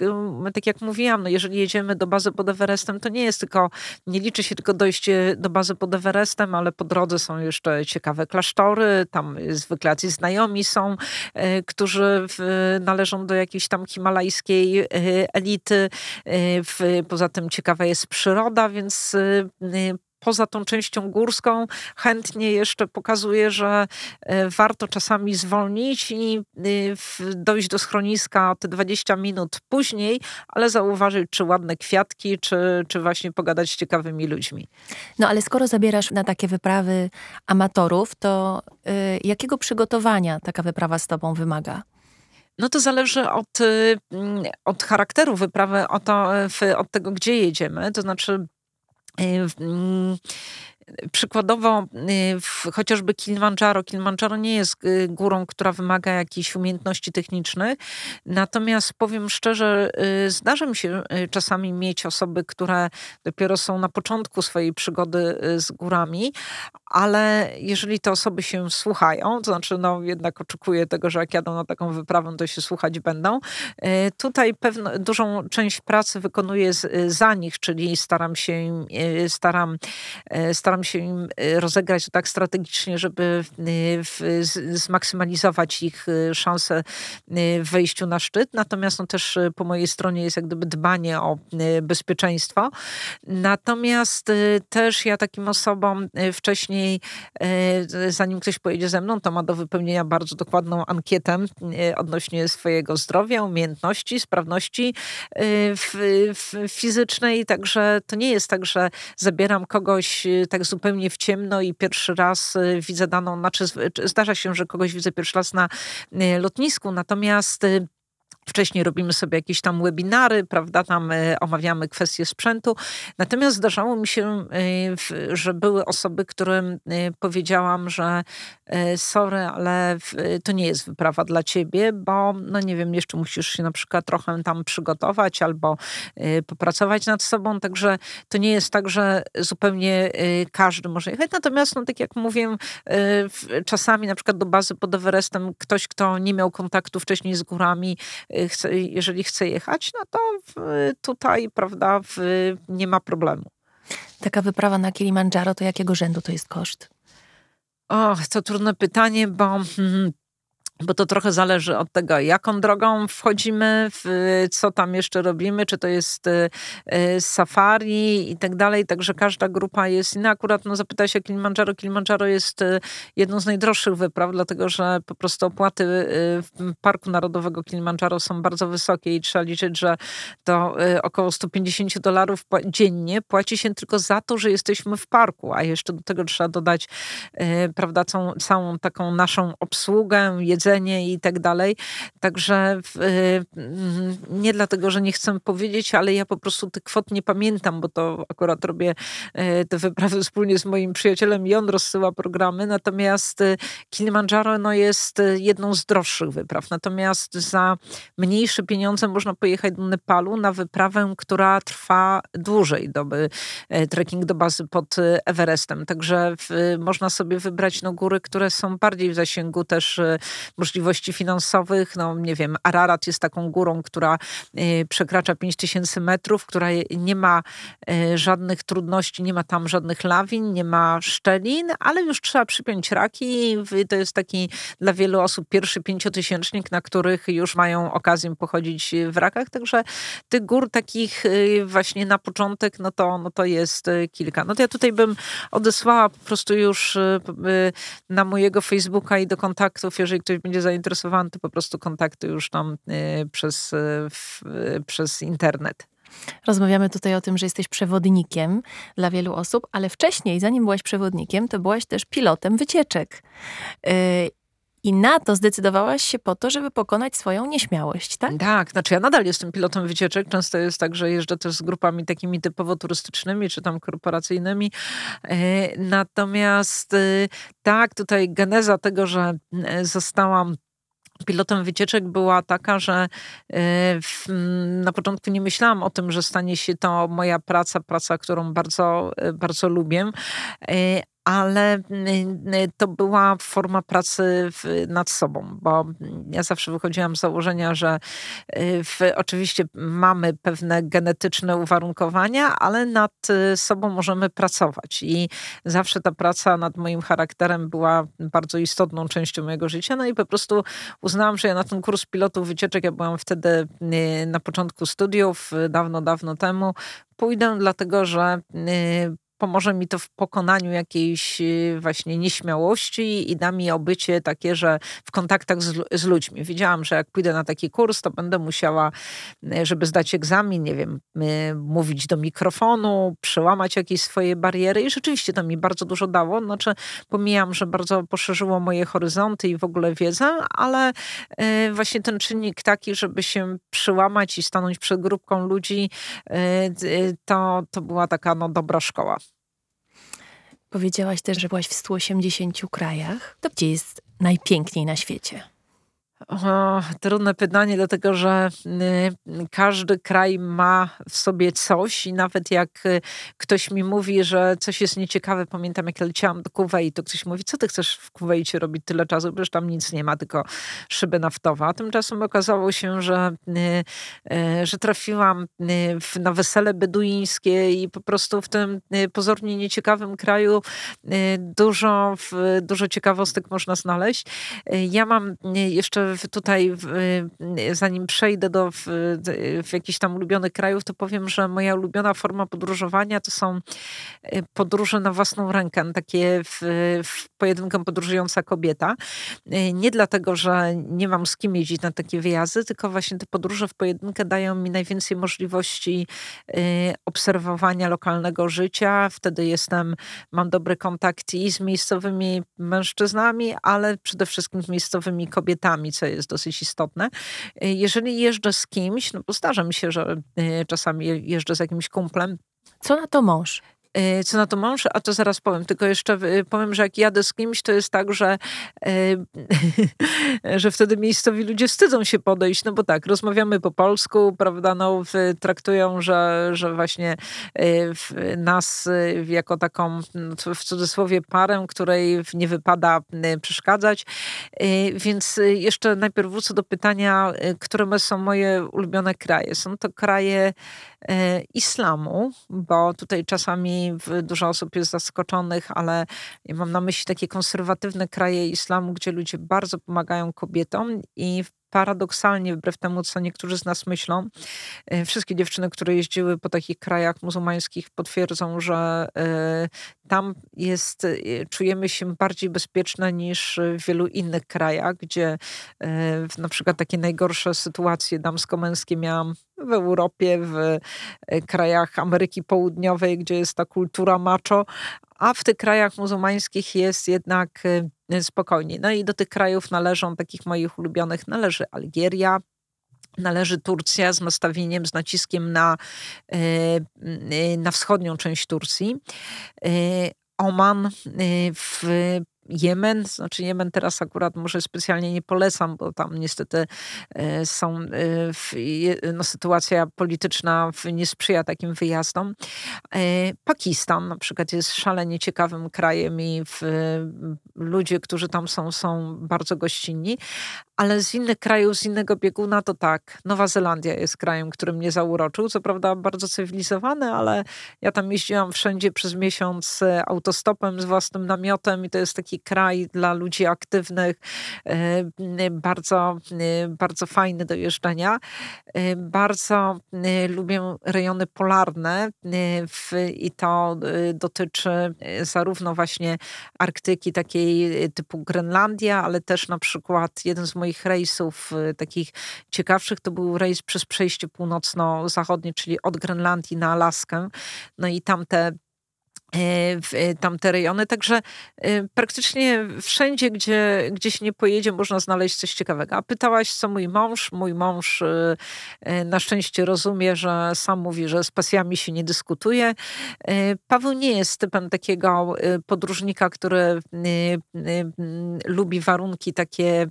tak jak mówiłam, no jeżeli jedziemy do bazy pod Everestem, to nie jest tylko, nie liczy się tylko dojście do bazy pod Everestem, ale po drodze są jeszcze ciekawe klasztory, tam zwykle jacyś znajomi są, e, którzy należą do jakiejś tam himalajskiej e, elity. E, poza tym ciekawa jest przyroda, więc poza tą częścią górską chętnie jeszcze pokazuje, że warto czasami zwolnić i dojść do schroniska te 20 minut później, ale zauważyć, czy ładne kwiatki, czy, czy właśnie pogadać z ciekawymi ludźmi. No ale skoro zabierasz na takie wyprawy amatorów, to y, jakiego przygotowania taka wyprawa z tobą wymaga? No to zależy od, y, od charakteru wyprawy, od, to, od tego, gdzie jedziemy. To znaczy, y, Przykładowo y, chociażby Kilimandżaro. Kilimandżaro nie jest y, górą, która wymaga jakichś umiejętności technicznych. Natomiast powiem szczerze, y, zdarza mi się czasami mieć osoby, które dopiero są na początku swojej przygody z górami, ale jeżeli te osoby się słuchają, to znaczy no jednak oczekuję tego, że jak jadą na taką wyprawę, to się słuchać będą. Tutaj pewno, dużą część pracy wykonuję za nich, czyli staram się, staram, staram staram się im y, rozegrać tak strategicznie, żeby y, zmaksymalizować ich y, szanse w wejściu na szczyt. Natomiast no, też po mojej stronie jest jak gdyby dbanie o bezpieczeństwo. Natomiast też ja takim osobom wcześniej, zanim ktoś pojedzie ze mną, to ma do wypełnienia bardzo dokładną ankietę odnośnie swojego zdrowia, umiejętności, sprawności fizycznej. Także to nie jest tak, że zabieram kogoś tak zupełnie w ciemno i pierwszy raz y, widzę daną, znaczy zdarza się, że kogoś widzę pierwszy raz na y, lotnisku, natomiast y, Wcześniej robimy sobie jakieś tam webinary, prawda, tam omawiamy kwestie sprzętu. Natomiast zdarzało mi się, że były osoby, którym powiedziałam, że sorry, ale to nie jest wyprawa dla ciebie, bo no nie wiem, jeszcze musisz się na przykład trochę tam przygotować albo popracować nad sobą, także to nie jest tak, że zupełnie każdy może jechać. Natomiast, no tak jak mówię, czasami na przykład do bazy pod Everestem ktoś, kto nie miał kontaktu wcześniej z górami, chce, jeżeli chce jechać, no to tutaj, prawda, nie ma problemu. Taka wyprawa na Kilimandżaro, to jakiego rzędu to jest koszt? O, to trudne pytanie, bo hmm, bo to trochę zależy od tego, jaką drogą wchodzimy, w, co tam jeszcze robimy, czy to jest y, y, safari i tak dalej. Także każda grupa jest inna. Akurat no, zapyta się Kilimandżaro. Kilimandżaro jest y, jedną z najdroższych wypraw, dlatego że po prostu opłaty w Parku Narodowego Kilimandżaro są bardzo wysokie i trzeba liczyć, że to około 150 dolarów dziennie płaci się tylko za to, że jesteśmy w parku, a jeszcze do tego trzeba dodać prawda, całą, całą taką naszą obsługę, jedzenie, jedzenie i tak dalej. Także y, nie dlatego, że nie chcę powiedzieć, ale ja po prostu tych kwot nie pamiętam, bo to akurat robię y, te wyprawy wspólnie z moim przyjacielem i on rozsyła programy. Natomiast y, Kilimandżaro no, jest jedną z droższych wypraw. Natomiast za mniejsze pieniądze można pojechać do Nepalu na wyprawę, która trwa dłużej, doby trekking do bazy pod Everestem. Także w, można sobie wybrać no, góry, które są bardziej w zasięgu też możliwości finansowych. No nie wiem, Ararat jest taką górą, która y, przekracza 5000 metrów, która nie ma y, żadnych trudności, nie ma tam żadnych lawin, nie ma szczelin, ale już trzeba przypiąć raki. To jest taki dla wielu osób pierwszy pięciotysięcznik, na których już mają okazję pochodzić w rakach. Także tych gór takich y, właśnie na początek, no to, no to jest kilka. No to ja tutaj bym odesłała po prostu już na mojego Facebooka i do kontaktów, jeżeli ktoś będzie zainteresowany, to po prostu kontakty już tam y, przez, y, przez internet. Rozmawiamy tutaj o tym, że jesteś przewodnikiem dla wielu osób, ale wcześniej, zanim byłaś przewodnikiem, to byłaś też pilotem wycieczek. I na to zdecydowałaś się po to, żeby pokonać swoją nieśmiałość, tak? Tak, znaczy ja nadal jestem pilotem wycieczek. Często jest tak, że jeżdżę też z grupami takimi typowo turystycznymi, czy tam korporacyjnymi. E, natomiast e, tak, tutaj geneza tego, że e, zostałam pilotem wycieczek była taka, że w, na początku nie myślałam o tym, że stanie się to moja praca, praca, którą bardzo, bardzo lubię, ale y, y, to była forma pracy nad sobą, bo ja zawsze wychodziłam z założenia, że y, w, oczywiście mamy pewne genetyczne uwarunkowania, ale nad sobą możemy pracować. I zawsze ta praca nad moim charakterem była bardzo istotną częścią mojego życia. No i po prostu uznałam, że ja na ten kurs pilotów wycieczek, ja byłam wtedy na początku studiów, dawno, dawno temu, pójdę, dlatego że pomoże mi to w pokonaniu jakiejś y, właśnie nieśmiałości i da mi obycie takie, że w kontaktach z, z, ludźmi. Wiedziałam, że jak pójdę na taki kurs, to będę musiała, y, żeby zdać egzamin, nie wiem, y, mówić do mikrofonu, przełamać jakieś swoje bariery i rzeczywiście to mi bardzo dużo dało. Znaczy, pomijam, że bardzo poszerzyło moje horyzonty i w ogóle wiedzę, ale właśnie ten czynnik taki, żeby się przełamać i stanąć przed grupką ludzi, to, to była taka no, dobra szkoła. Powiedziałaś też, że byłaś w 180 krajach. To gdzie jest najpiękniej na świecie? O, trudne pytanie, dlatego że y, każdy kraj ma w sobie coś i nawet jak y, ktoś mi mówi, że coś jest nieciekawe, pamiętam jak leciałam do Kuwejtu, ktoś mówi, co ty chcesz w Kuwejcie robić tyle czasu, przecież tam nic nie ma, tylko szyby naftowe. A tymczasem okazało się, że, y, że trafiłam na wesele beduińskie i po prostu w tym pozornie nieciekawym kraju dużo, dużo ciekawostek można znaleźć. Ja mam jeszcze tutaj, zanim przejdę do w, w jakichś tam ulubionych krajów, to powiem, że moja ulubiona forma podróżowania to są e, podróże na własną rękę, takie w, w pojedynkę podróżująca kobieta. E, nie dlatego, że nie mam z kim jeździć na takie wyjazdy, tylko właśnie te podróże w pojedynkę dają mi najwięcej możliwości obserwowania lokalnego życia. Wtedy jestem, mam dobry kontakt i z miejscowymi mężczyznami, ale przede wszystkim z miejscowymi kobietami, jest dosyć istotne. Jeżeli jeżdżę z kimś, no bo zdarza mi się, że y, czasami jeżdżę z jakimś kumplem. Co na to mąż? Y, co na to mąż, a to zaraz powiem. Tylko jeszcze powiem, że jak jadę z kimś, to jest tak, że, [laughs] że wtedy miejscowi ludzie wstydzą się podejść, no bo tak, rozmawiamy po polsku, prawda, no, traktują, że, że właśnie nas jako taką, no, w cudzysłowie, parę, której nie wypada przeszkadzać. Więc jeszcze najpierw wrócę do pytania, które są moje ulubione kraje. Są to kraje islamu, bo tutaj czasami dużo osób jest zaskoczonych, ale ja mam na myśli takie konserwatywne kraje islamu, gdzie ludzie bardzo pomagają kobietom i paradoksalnie, wbrew temu, co niektórzy z nas myślą, e, wszystkie dziewczyny, które jeździły po takich krajach muzułmańskich, potwierdzą, że e, tam jest, e, czujemy się bardziej bezpieczne niż w wielu innych krajach, gdzie na przykład takie najgorsze sytuacje damsko-męskie miałam w Europie, w krajach Ameryki Południowej, gdzie jest ta kultura macho, a w tych krajach muzułmańskich jest jednak spokojniej. No i do tych krajów należą, takich moich ulubionych, należy Algieria, należy Turcja z nastawieniem, z naciskiem na, y, y, na wschodnią część Turcji. Oman w Jemen, znaczy Jemen teraz akurat może specjalnie nie polecam, bo tam niestety e, są, e, no, sytuacja polityczna nie sprzyja takim wyjazdom. E, Pakistan na przykład jest szalenie ciekawym krajem i ludzie, którzy tam są, są bardzo gościnni, ale z innych krajów, z innego bieguna to tak. Nowa Zelandia jest krajem, który mnie zauroczył. Co prawda bardzo cywilizowany, ale ja tam jeździłam wszędzie przez miesiąc autostopem z własnym namiotem i to jest taki kraj dla ludzi aktywnych, e, bardzo, e, bardzo fajny do jeżdżenia. E, bardzo lubię rejony polarne i to dotyczy zarówno właśnie Arktyki takiej typu Grenlandia, ale też na przykład jeden z moich rejsów takich ciekawszych to był rejs przez przejście północno-zachodnie, czyli od Grenlandii na Alaskę. No i tamte w tamte rejony. Także praktycznie wszędzie, gdzie, gdzie się nie pojedzie, można znaleźć coś ciekawego. A pytałaś, co mój mąż? Mój mąż na szczęście rozumie, że sam mówi, że z pasjami się nie dyskutuje. Paweł nie jest typem takiego podróżnika, który lubi warunki takie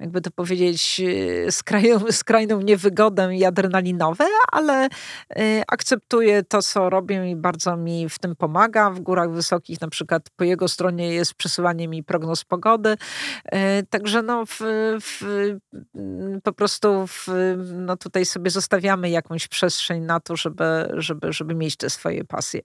jakby to powiedzieć, e, skrajną, skrajną niewygodę i adrenalinowe, ale y, akceptuję to, co robię i bardzo mi w tym pomaga. W górach wysokich na przykład po jego stronie jest przesyłanie mi prognoz pogody. Y, także no w, w, po prostu w, no tutaj sobie zostawiamy jakąś przestrzeń na to, żeby, żeby, żeby mieć te swoje pasje.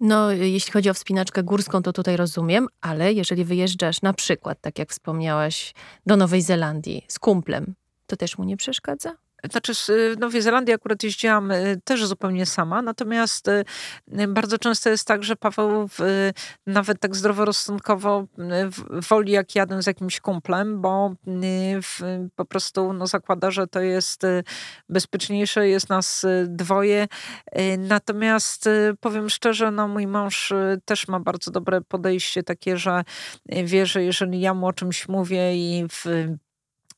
No, jeśli chodzi o wspinaczkę górską, to tutaj rozumiem, ale jeżeli wyjeżdżasz na przykład, tak jak wspomniałaś, do Nowej Zelandii z kumplem, to też mu nie przeszkadza? Znaczy, w Nowej Zelandii akurat jeździłam y, też zupełnie sama, natomiast y, bardzo często jest tak, że Paweł nawet tak zdroworozsądkowo woli, jak jadę z jakimś kumplem, bo po prostu no, zakłada, że to jest y, bezpieczniejsze, jest nas dwoje. Natomiast powiem szczerze, no, mój mąż też ma bardzo dobre podejście takie, że wie, że jeżeli ja mu o czymś mówię i w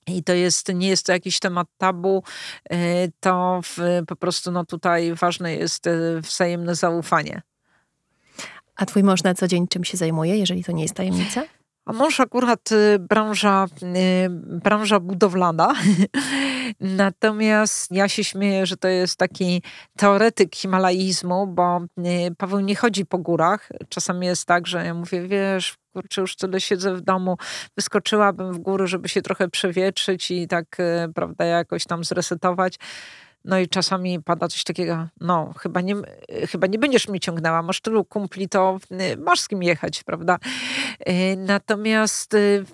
i to jest, nie jest to jakiś temat tabu, e, to w, po prostu no tutaj ważne jest e, wzajemne zaufanie. A twój mąż na co dzień czym się zajmuje, jeżeli to nie jest tajemnica? A mąż akurat y, branża, branża budowlana. [laughs] Natomiast ja się śmieję, że to jest taki teoretyk himalaizmu, bo Paweł nie chodzi po górach. Czasami jest tak, że ja mówię, wiesz, kurczę, już tyle siedzę w domu, wyskoczyłabym w góry, żeby się trochę przewietrzyć i tak, prawda, jakoś tam zresetować. No i czasami pada coś takiego, no chyba nie, chyba nie będziesz mnie ciągnęła, masz tylu kumpli, to y, masz z kim jechać, prawda? Y, natomiast y,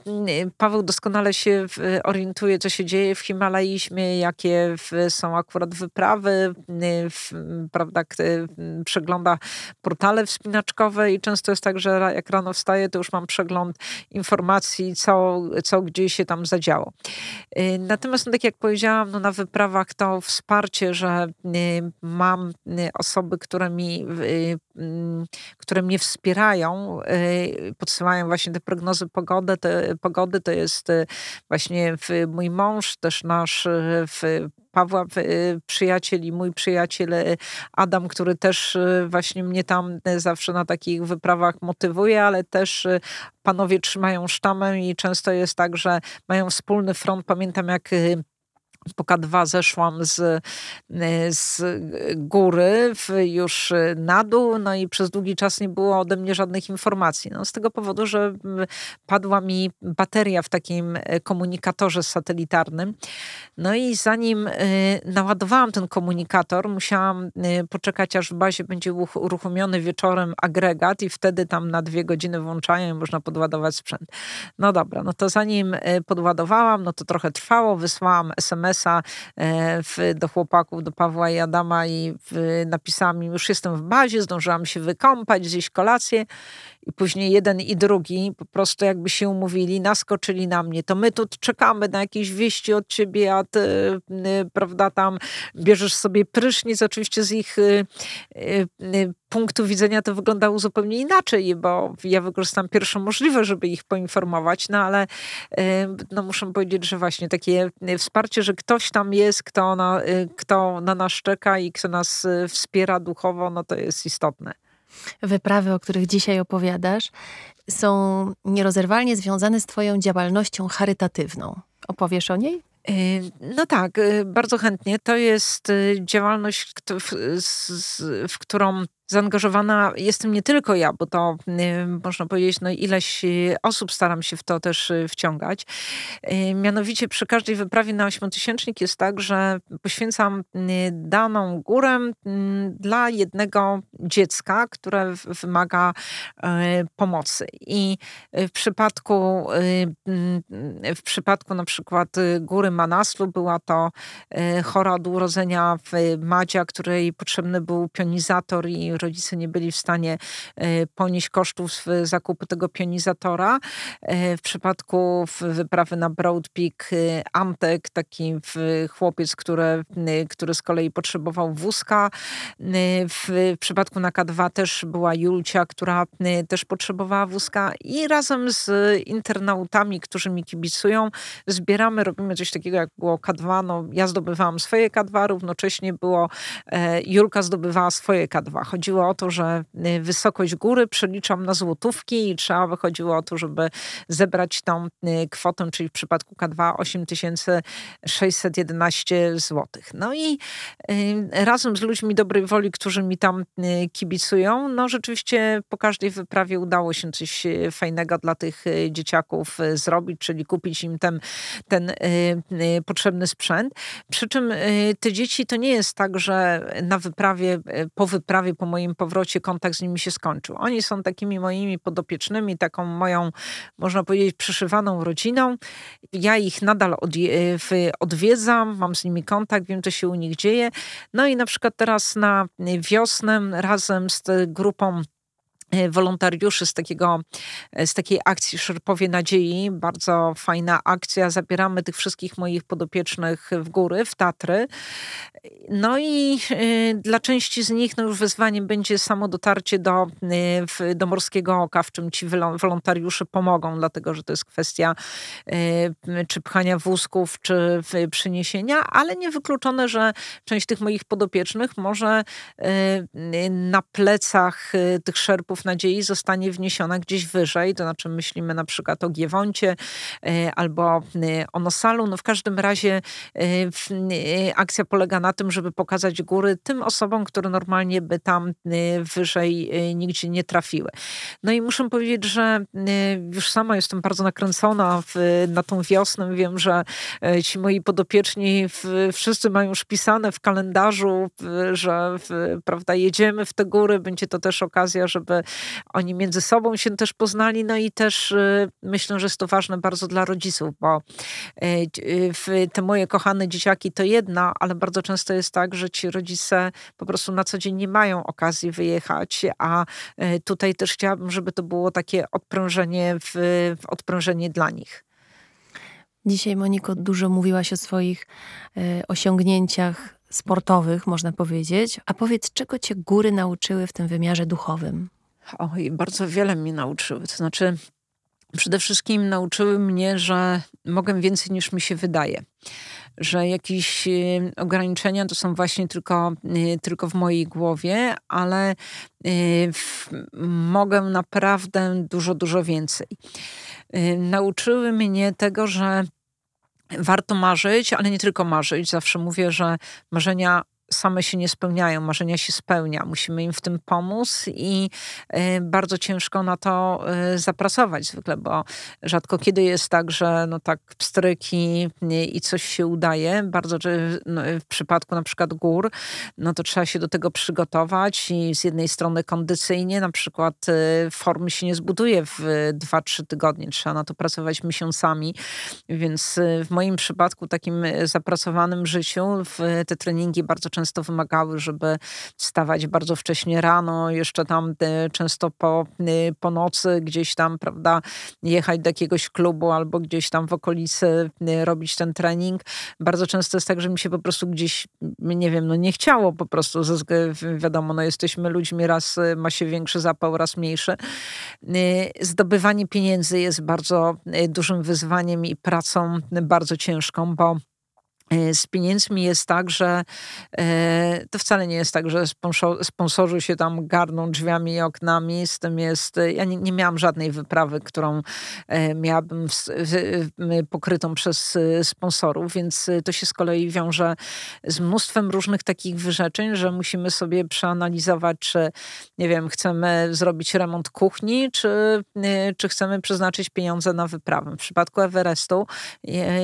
Paweł doskonale się orientuje, co się dzieje w Himalajizmie, jakie są akurat wyprawy, prawda, przegląda portale wspinaczkowe i często jest tak, że jak rano wstaję, to już mam przegląd informacji, co, co gdzie się tam zadziało. Natomiast, no, tak jak powiedziałam, no, na wyprawach to wsparcie wsparcie, że y, mam y, osoby, które mi, y, mm, które mnie wspierają, podsyłają właśnie te prognozy pogody. Te, pogody to jest właśnie mój mąż, też nasz Pawła przyjaciel i mój przyjaciel Adam, który też właśnie mnie tam zawsze na takich wyprawach motywuje, ale też panowie trzymają sztamę i często jest tak, że mają wspólny front. Pamiętam jak po K2 zeszłam z, y, z góry w, już na dół, no i przez długi czas nie było ode mnie żadnych informacji. No, z tego powodu, że padła mi bateria w takim e, komunikatorze satelitarnym. No i zanim y, naładowałam ten komunikator, musiałam y, poczekać, aż w bazie będzie uruchomiony wieczorem agregat i wtedy tam na dwie godziny włączają i można podładować sprzęt. No dobra, no to zanim podładowałam, no to trochę trwało, wysłałam SMS E, do chłopaków, do Pawła i Adama i w, napisałam im, już jestem w bazie, zdążyłam się wykąpać, zjeść kolację i później jeden i drugi po prostu jakby się umówili, naskoczyli na mnie. To my tu czekamy na jakieś wieści od ciebie, a ty, y, prawda, tam bierzesz sobie prysznic. Oczywiście z ich y, y, punktu widzenia to wyglądało zupełnie inaczej, bo ja wykorzystam pierwszą możliwość, żeby ich poinformować, no ale no muszę powiedzieć, że właśnie takie wsparcie, że ktoś tam jest, kto na, kto na nas czeka i kto nas wspiera duchowo, no to jest istotne. Wyprawy, o których dzisiaj opowiadasz, są nierozerwalnie związane z Twoją działalnością charytatywną. Opowiesz o niej? Y, no tak, y, bardzo chętnie. To jest y, działalność, w którą zaangażowana jestem nie tylko ja, bo to można powiedzieć, no ileś osób staram się w to też wciągać. Mianowicie przy każdej wyprawie na ośmiotysięcznik jest tak, że poświęcam daną górę dla jednego dziecka, które wymaga pomocy. I w przypadku, w przypadku na przykład góry Manaslu była to chora od urodzenia Madzia, której potrzebny był pionizator i rodzice nie byli w stanie ponieść kosztów zakupu tego pionizatora. W przypadku wyprawy na Broad Peak Amtek, taki chłopiec, który, który z kolei potrzebował wózka. W przypadku na K2 też była Julcia, która też potrzebowała wózka i razem z internautami, którzy mi kibicują, zbieramy, robimy coś takiego jak było K2. No, ja zdobywałam swoje K2, równocześnie było e, Julka zdobywała swoje K2. Chodziło o to, że e, wysokość góry przeliczam na złotówki i trzeba wychodziło o to, żeby zebrać tą e, kwotę, czyli w przypadku K2 8611 zł. No i razem z ludźmi dobrej woli, którzy mi tam kibicują, no rzeczywiście po każdej wyprawie udało się coś fajnego dla tych dzieciaków zrobić, czyli kupić im ten, ten potrzebny sprzęt. Przy czym te dzieci to nie jest tak, że na wyprawie, po wyprawie, po moim powrocie kontakt z nimi się skończył. Oni są takimi moimi podopiecznymi, taką moją, można powiedzieć, przyszywaną rodziną. Ja ich nadal odwiedzam, mam z nimi kontakt, wiem, co się u nich dzieje. No i na przykład teraz na wiosnę razem z grupą E, wolontariuszy z, takiego, e, z takiej akcji Szerpowie Nadziei. Bardzo fajna akcja. Zabieramy tych wszystkich moich podopiecznych w góry, w Tatry. No i e, dla części z nich no już wyzwaniem będzie samo dotarcie do, do Morskiego Oka, w czym ci wolontariusze pomogą, dlatego że to jest kwestia czy pchania wózków, czy przyniesienia, ale niewykluczone, że część tych moich podopiecznych może na plecach tych szerpów nadziei zostanie wniesiona gdzieś wyżej, to znaczy myślimy na przykład o Giewoncie e, albo e, o Nosalu. No w każdym razie e, akcja polega na tym, żeby pokazać góry tym osobom, które normalnie by tam wyżej nigdzie nie trafiły. No i muszę powiedzieć, że już sama jestem bardzo nakręcona w, na tą wiosnę. Wiem, że ci moi podopieczni wszyscy mają już pisane w kalendarzu, że prawda, jedziemy w te góry. Będzie to też okazja, żeby oni między sobą się też poznali, no i też y, myślę, że jest to ważne bardzo dla rodziców, bo y, te moje kochane dzieciaki to jedna, ale bardzo często jest tak, że ci rodzice po prostu na co dzień nie mają okazji wyjechać, a y, tutaj też chciałabym, żeby to było takie odprężenie, w, odprężenie dla nich. Dzisiaj, Moniko, dużo mówiłaś o swoich osiągnięciach sportowych, można powiedzieć. A powiedz, czego cię góry nauczyły w tym wymiarze duchowym? Oj, bardzo wiele mnie nauczyły. To znaczy, przede wszystkim nauczyły mnie, że mogę więcej niż mi się wydaje. Że jakieś y, ograniczenia to są właśnie tylko, y, tylko w mojej głowie, ale y, mogę naprawdę dużo, dużo więcej. Nauczyły mnie tego, że warto marzyć, ale nie tylko marzyć. Zawsze mówię, że marzenia same się nie spełniają, marzenia się spełnia. Musimy im w tym pomóc i y, bardzo ciężko na to y, zapracować zwykle, bo rzadko kiedy jest tak, że no tak pstryki i coś się udaje. Bardzo no, w przypadku na przykład gór, no to trzeba się do tego przygotować i z jednej strony kondycyjnie, na przykład y, formy się nie zbuduje w 2-3 tygodnie. Trzeba na to pracować miesiącami, więc w moim przypadku takim zapracowanym życiu te treningi bardzo często wymagały, żeby wstawać bardzo wcześnie rano, jeszcze tam często po, e, po nocy gdzieś tam, prawda, jechać do jakiegoś klubu albo gdzieś tam w okolicy e, robić ten trening. Bardzo często jest tak, że mi się po prostu gdzieś, nie wiem, no nie chciało po prostu, wiadomo, no jesteśmy ludźmi, raz ma się większy zapał, raz mniejszy. Zdobywanie pieniędzy jest bardzo dużym wyzwaniem i pracą bardzo ciężką, bo z pieniędzmi jest tak, że e, to wcale nie jest tak, że sponsorzy się tam garną drzwiami i oknami. Z tym jest, ja nie, nie miałam żadnej wyprawy, którą e, miałabym pokrytą przez sponsorów, więc to się z kolei wiąże z mnóstwem różnych takich wyrzeczeń, że musimy sobie przeanalizować, czy nie wiem, chcemy zrobić remont kuchni, czy, czy chcemy przeznaczyć pieniądze na wyprawę. W przypadku Everestu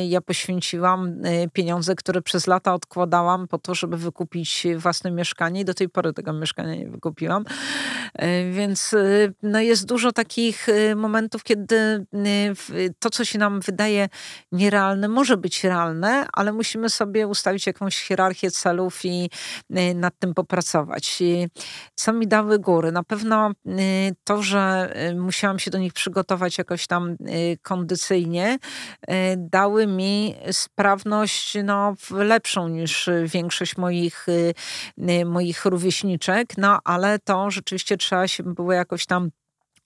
ja poświęciłam pieniądze pieniądze, które przez lata odkładałam po to, żeby wykupić własne mieszkanie i do tej pory tego mieszkania nie wykupiłam. E, więc no jest dużo takich momentów, kiedy to, co się nam wydaje nierealne, może być realne, ale musimy sobie ustawić jakąś hierarchię celów i nad tym popracować. Co mi dały góry? Na pewno to, że musiałam się do nich przygotować jakoś tam kondycyjnie, dały mi sprawność no, lepszą niż większość moich, moich rówieśniczek, no ale to rzeczywiście trzeba się było jakoś tam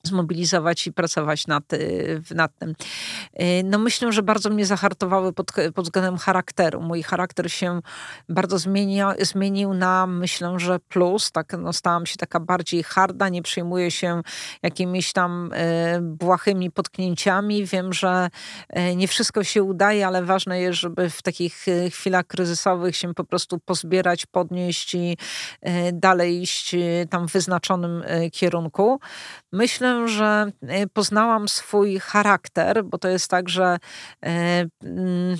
zmobilizować i pracować nad, y, nad tym. Y, no myślę, że bardzo mnie zahartowały pod, pod względem charakteru. Mój charakter się bardzo zmienił, zmienił na, myślę, że plus. Tak, no, stałam się taka bardziej harda, nie przejmuję się jakimiś tam y, błahymi potknięciami. Wiem, że nie wszystko się udaje, ale ważne jest, żeby w takich chwilach kryzysowych się po prostu pozbierać, podnieść i dalej iść tam w wyznaczonym kierunku. Myślę, że e, poznałam swój charakter, bo to jest tak, że e, mm,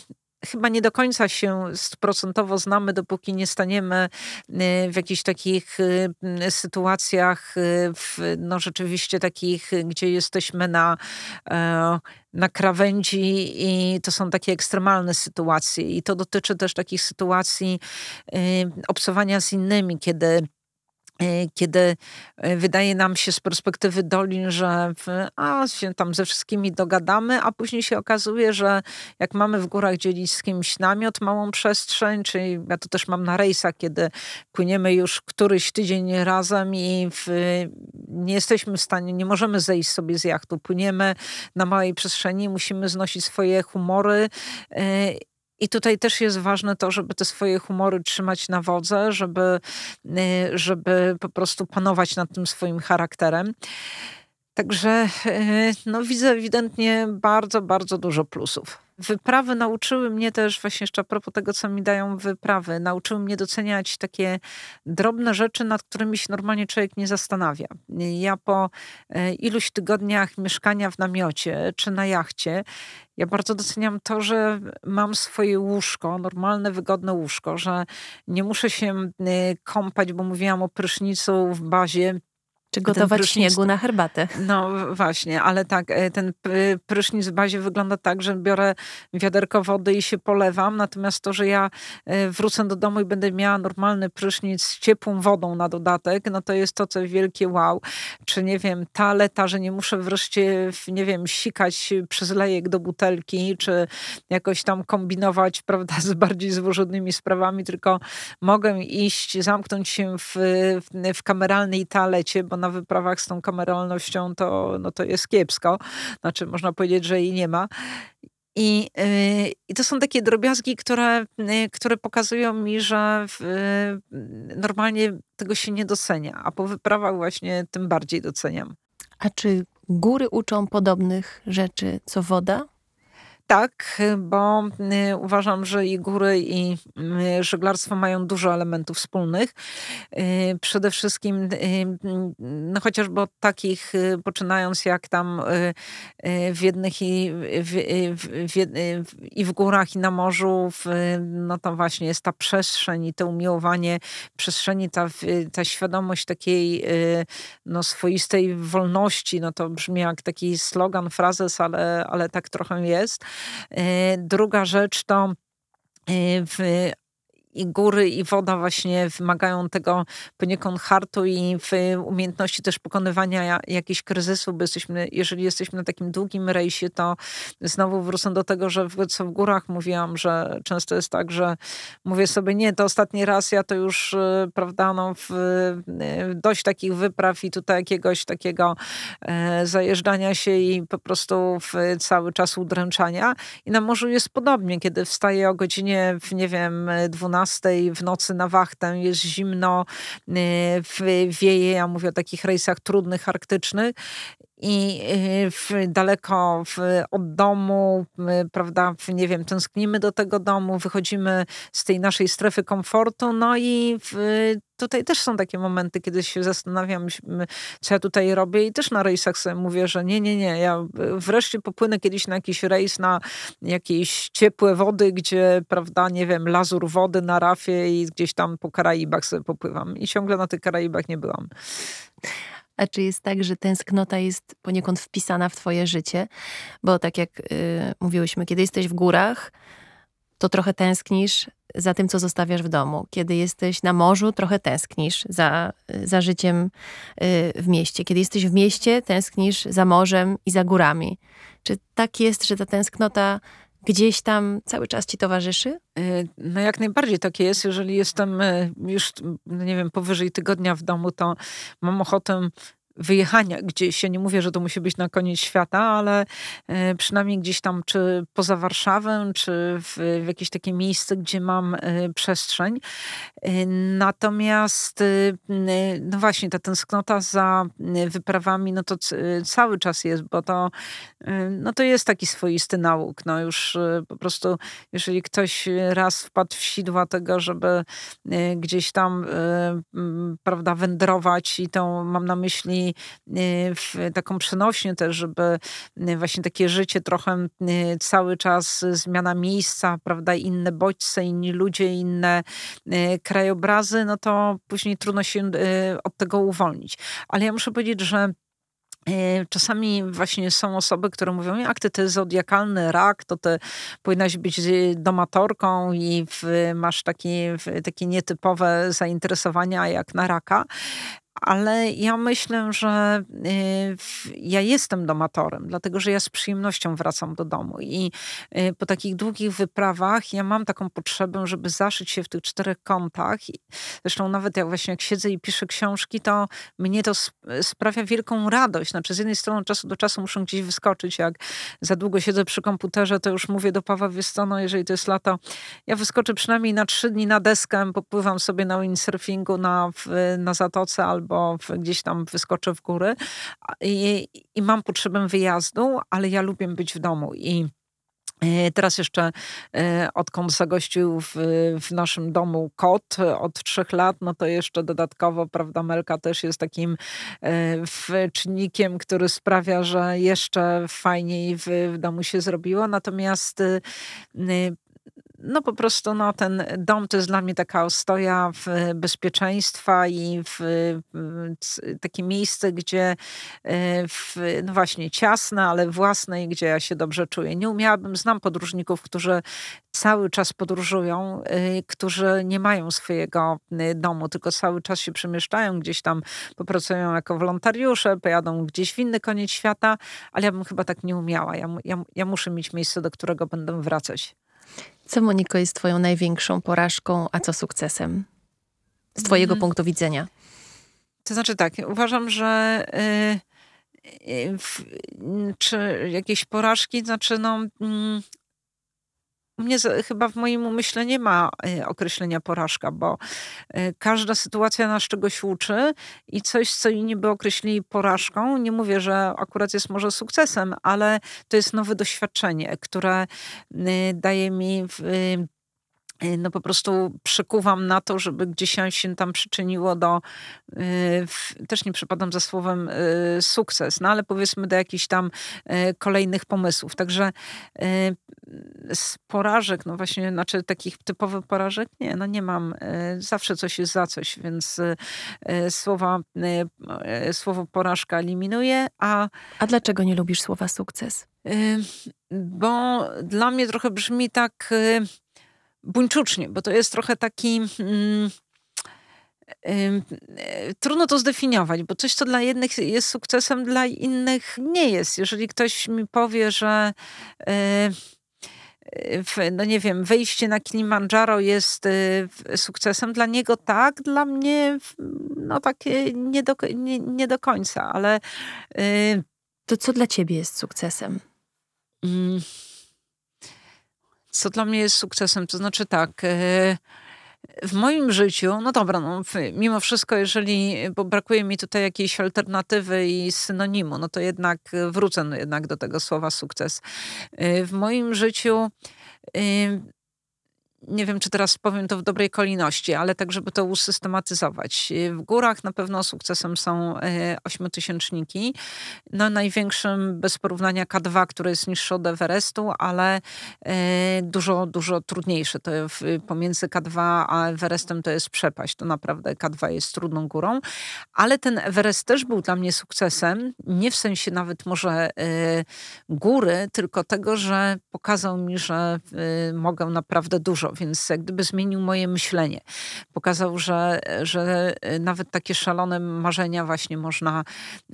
chyba nie do końca się procentowo znamy, dopóki nie staniemy e, w jakichś takich sytuacjach, w, no rzeczywiście takich, gdzie jesteśmy na, na krawędzi i to są takie ekstremalne sytuacje. I to dotyczy też takich sytuacji obcowania z innymi, kiedy kiedy e, wydaje nam się z perspektywy dolin, że a, się tam ze wszystkimi dogadamy, a później się okazuje, że jak mamy w górach dzielić z kimś namiot, małą przestrzeń, czyli ja to też mam na rejsach, kiedy płyniemy już któryś tydzień razem i w, nie jesteśmy w stanie, nie możemy zejść sobie z jachtu, płyniemy na małej przestrzeni, musimy znosić swoje humory e, i tutaj też jest ważne to, żeby te swoje humory trzymać na wodze, żeby, y, żeby po prostu panować nad tym swoim charakterem. Także y, no, widzę ewidentnie bardzo, bardzo dużo plusów. Wyprawy nauczyły mnie też, właśnie jeszcze a propos tego, co mi dają wyprawy, nauczyły mnie doceniać takie drobne rzeczy, nad którymi się normalnie człowiek nie zastanawia. Ja po e, iluś tygodniach mieszkania w namiocie czy na jachcie, ja bardzo doceniam to, że mam swoje łóżko, normalne, wygodne łóżko, że nie muszę się e, kąpać, bo mówiłam o prysznicu w bazie czy gotować śniegu na herbatę. No właśnie, ale tak, e, ten prysznic w bazie wygląda tak, że biorę wiaderko wody i się polewam, natomiast to, że ja e, wrócę do domu i będę miała normalny prysznic z ciepłą wodą na dodatek, no to jest to, co wielkie wow. Czy nie wiem, taleta, że nie muszę wreszcie, nie wiem, sikać przez lejek do butelki, czy jakoś tam kombinować, [laughs] prawda, z bardziej złożonymi sprawami, tylko mogę iść, zamknąć się w, w, w kameralnej talecie, bo na wyprawach z tą kameralnością to, no to jest kiepsko. Znaczy, można powiedzieć, że jej nie ma. I, yy, I, to są takie drobiazgi, które, yy, które pokazują mi, że yy, normalnie tego się nie docenia, a po wyprawach właśnie tym bardziej doceniam. A czy góry uczą podobnych rzeczy co woda? Tak, bo y, uważam, że i góry, i y, żeglarstwo mają dużo elementów wspólnych. Y, przede wszystkim, no chociażby od takich, poczynając jak tam w jednych i w, w, i w górach, i na morzu, no to właśnie jest ta przestrzeń i to umiłowanie przestrzeni, ta, ta świadomość takiej no, swoistej wolności, no to brzmi jak taki slogan, frazes, ale, ale tak trochę jest. E, druga rzecz to e, w i góry, i woda właśnie wymagają tego poniekąd hartu i umiejętności też pokonywania jakichś kryzysów, bo jesteśmy, jeżeli jesteśmy na takim długim rejsie, to znowu wrócę do tego, że w, co w górach mówiłam, że często jest tak, że mówię sobie, nie, to ostatni raz ja to już, e, prawda, no, w, dość takich wypraw i tutaj jakiegoś takiego e, zajeżdżania się i po prostu w cały czas udręczania. I na morzu jest podobnie, kiedy wstaję o godzinie, w, nie wiem, 12 12 w nocy na wachtę, jest zimno, y, wieje, ja mówię o takich rejsach trudnych, arktycznych. I y, w, daleko w, od domu, y, prawda, w, nie wiem, tęsknimy do tego domu, wychodzimy z tej naszej strefy komfortu, no i tutaj też są takie momenty, kiedy się zastanawiam, co ja tutaj robię i też na rejsach sobie mówię, że nie, nie, nie, ja wreszcie popłynę kiedyś na jakiś rejs na jakieś ciepłe wody, gdzie, prawda, nie wiem, lazur wody na rafie i gdzieś tam po Karaibach sobie popływam. I ciągle na tych Karaibach nie byłam. A czy jest tak, że tęsknota jest poniekąd wpisana w twoje życie? Bo tak jak y, mówiłyśmy, kiedy jesteś w górach, to trochę tęsknisz za tym, co zostawiasz w domu. Kiedy jesteś na morzu, trochę tęsknisz za, za życiem y, w mieście. Kiedy jesteś w mieście, tęsknisz za morzem i za górami. Czy tak jest, że ta tęsknota gdzieś tam cały czas ci towarzyszy? Y, no jak najbardziej tak jest. Jeżeli jestem y, już, nie wiem, powyżej tygodnia w domu, to mam ochotę wyjechania gdzieś. Ja nie mówię, że to musi być na koniec świata, ale e, przynajmniej gdzieś tam, czy poza Warszawę, czy w, w jakieś takie miejsce, gdzie mam e, przestrzeń. E, natomiast, no właśnie, ta tęsknota za wyprawami, no to cały czas jest, bo to, no to jest taki swoisty nauk. No już po prostu, jeżeli ktoś raz wpadł w sidła tego, żeby gdzieś tam, prawda, wędrować i to mam na myśli Y, w taką przenośnię też, żeby y, właśnie takie życie trochę y, cały czas zmiana miejsca, prawda, inne bodźce, inni ludzie, inne krajobrazy, no to później trudno się od tego uwolnić. Ale ja muszę powiedzieć, że Czasami właśnie są osoby, które mówią, jak ty, ty zodiakalny rak, to ty powinnaś być domatorką i w, masz takie, takie nietypowe zainteresowania jak na raka ale ja myślę, że y, ja jestem domatorem, dlatego że ja z przyjemnością wracam do domu i y, po takich długich wyprawach ja mam taką potrzebę, żeby zaszyć się w tych czterech kątach. Zresztą nawet jak właśnie jak siedzę i piszę książki, to mnie to sprawia wielką radość. Znaczy z jednej strony od czasu do czasu muszę gdzieś wyskoczyć, jak za długo siedzę przy komputerze, to już mówię do Pawła, wiesz co, no jeżeli to jest lato, ja wyskoczę przynajmniej na trzy dni na deskę, popływam sobie na windsurfingu na, na Zatoce albo albo gdzieś tam wyskoczę w góry i, i mam potrzebę wyjazdu, ale ja lubię być w domu i e, Teraz jeszcze e, odkąd zagościł w, w, naszym domu kot od trzech lat, no to jeszcze dodatkowo, prawda, Melka też jest takim e, czynnikiem, który sprawia, że jeszcze fajniej w, w domu się zrobiło. Natomiast no po prostu no, ten dom to jest dla mnie taka ostoja w bezpieczeństwa i w, w takie miejsce, gdzie e, w, no właśnie ciasne, ale własne i gdzie ja się dobrze czuję. Nie umiałabym, znam podróżników, którzy cały czas podróżują, którzy nie mają swojego domu, tylko cały czas się przemieszczają, gdzieś tam popracują jako wolontariusze, pojadą gdzieś w inny koniec świata, ale ja bym chyba tak nie umiała. Ja, ja, ja muszę mieć miejsce, do którego będę wracać. Co, Moniko, jest Twoją największą porażką, a co sukcesem? Z Twojego mm. punktu widzenia. To znaczy tak, uważam, że. Yy, czy jakieś porażki, znaczy no, mm, mnie chyba w moim umyśle nie ma y, określenia porażka, bo y, każda sytuacja nas czegoś uczy i coś, co inni by określili porażką, nie mówię, że akurat jest może sukcesem, ale to jest nowe doświadczenie, które y, daje mi Y, no po prostu przykuwam na to, żeby gdzieś się tam przyczyniło do, y, też nie przypadam za słowem y, sukces, no ale powiedzmy do jakichś tam kolejnych pomysłów. Także z porażek, no właśnie, znaczy takich typowych porażek, nie, no nie mam. Zawsze coś jest za coś, więc słowa, słowo porażka eliminuję, a... A dlaczego nie lubisz słowa sukces? Bo dla mnie trochę brzmi tak buńczucznie, bo to jest trochę taki. Mm, trudno to zdefiniować, bo coś, co dla jednych jest sukcesem, dla innych nie jest. Jeżeli ktoś mi powie, że e, no nie wiem, wejście na Kilimandżaro jest e, sukcesem, dla niego tak, dla mnie no takie nie do, nie, nie do końca, ale... E, to co dla ciebie jest sukcesem? Mm co dla mnie jest sukcesem. To znaczy tak, e, w moim życiu, no dobra, no, mimo wszystko, jeżeli, bo brakuje mi tutaj jakiejś alternatywy i synonimu, no to jednak wrócę no jednak do tego słowa sukces. E, w moim życiu e, nie wiem, czy teraz powiem to w dobrej kolejności, ale tak, żeby to usystematyzować. W górach na pewno sukcesem są e, ośmiotysięczniki. No, największym bez porównania K2, które jest niższe od Everestu, ale e, dużo, dużo trudniejsze. To pomiędzy K2 a Everestem to jest przepaść. To naprawdę K2 jest trudną górą. Ale ten Everest też był dla mnie sukcesem. Nie w sensie nawet może e, góry, tylko tego, że pokazał mi, że mogę naprawdę dużo więc jak gdyby zmienił moje myślenie. Pokazał, że, że nawet takie szalone marzenia właśnie można,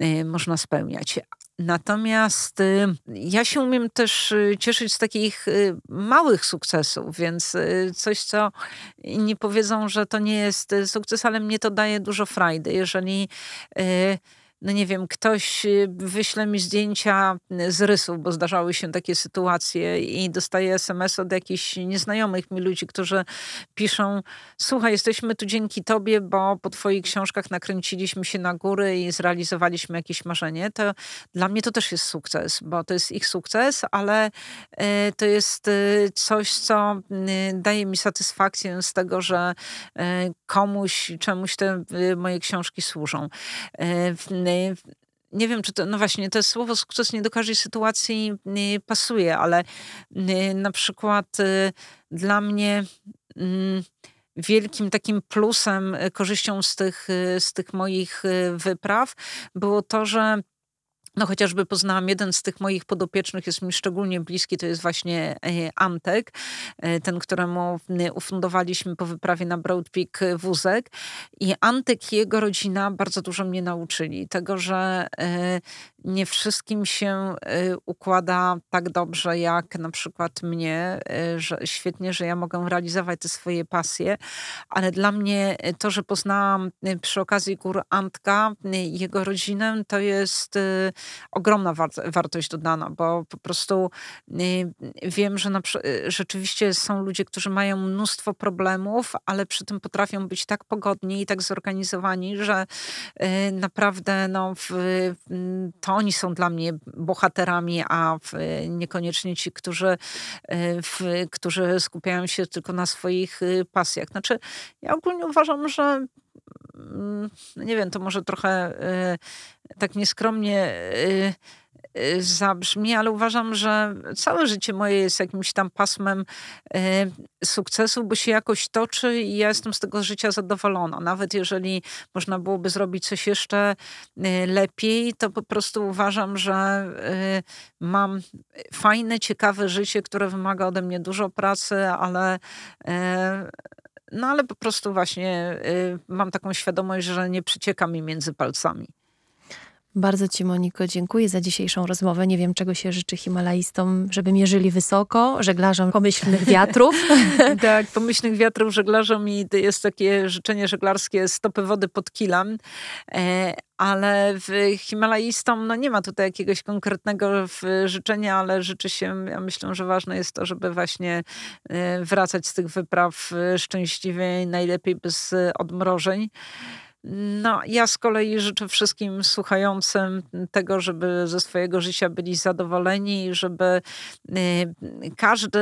y, można spełniać. Natomiast y, ja się umiem też y, cieszyć z takich małych sukcesów, więc coś, co inni powiedzą, że to nie jest sukces, ale mnie to daje dużo frajdy. Jeżeli no nie wiem, ktoś y, wyśle mi zdjęcia z rysów, bo zdarzały się takie sytuacje i dostaję SMS od jakichś nieznajomych mi ludzi, którzy piszą, słuchaj, jesteśmy tu dzięki tobie, bo po twoich książkach nakręciliśmy się na góry i zrealizowaliśmy jakieś marzenie, to dla mnie to też jest sukces, bo to jest ich sukces, ale y, to jest y, coś, co daje mi satysfakcję z tego, że komuś, czemuś te moje książki służą nie wiem, czy to, no właśnie, to słowo sukces nie do każdej sytuacji y, pasuje, ale y, na przykład y, dla mnie mm, wielkim takim plusem, korzyścią z tych, z tych moich wypraw było to, że no chociażby poznałam jeden z tych moich podopiecznych, jest mi szczególnie bliski, to jest właśnie e, Antek, e, ten, któremu ufundowaliśmy po wyprawie na Broad Peak wózek. I Antek i jego rodzina bardzo dużo mnie nauczyli. Tego, że e, nie wszystkim się układa tak dobrze, jak na przykład mnie, że świetnie, że ja mogę realizować te swoje pasje, ale dla mnie to, że poznałam przy okazji gór Antka jego rodzinę, to jest ogromna wartość dodana, bo po prostu y, wiem, że y, rzeczywiście są ludzie, którzy mają mnóstwo problemów, ale przy tym potrafią być tak pogodni i tak zorganizowani, że y, naprawdę no, w, to oni są dla mnie bohaterami, a niekoniecznie ci, którzy, w, którzy skupiają się tylko na swoich pasjach. Znaczy, ja ogólnie uważam, że Mm, no nie wiem, to może trochę y, tak nieskromnie zabrzmi, ale uważam, że całe życie moje jest jakimś tam pasmem sukcesu, bo się jakoś toczy i ja jestem z tego życia zadowolona. Nawet jeżeli można byłoby zrobić coś jeszcze lepiej, to po prostu uważam, że mam fajne, ciekawe życie, które wymaga ode mnie dużo pracy, ale no ale po prostu właśnie y, mam taką świadomość, że nie przycieka mi między palcami. Bardzo Ci, Moniko, dziękuję za dzisiejszą rozmowę. Nie wiem, czego się życzy Himalajstom, żeby mierzyli wysoko, żeglarzom pomyślnych [laughs] wiatrów. [laughs] tak, pomyślnych wiatrów żeglarzom i jest takie życzenie żeglarskie stopy wody pod kilam. E, ale w Himalajistom no nie ma tutaj jakiegoś konkretnego życzenia, ale życzy się, ja myślę, że ważne jest to, żeby właśnie e, wracać z tych wypraw e, szczęśliwie, najlepiej bez odmrożeń. No, ja z kolei życzę wszystkim słuchającym tego, żeby ze swojego życia byli zadowoleni, żeby y, każdy,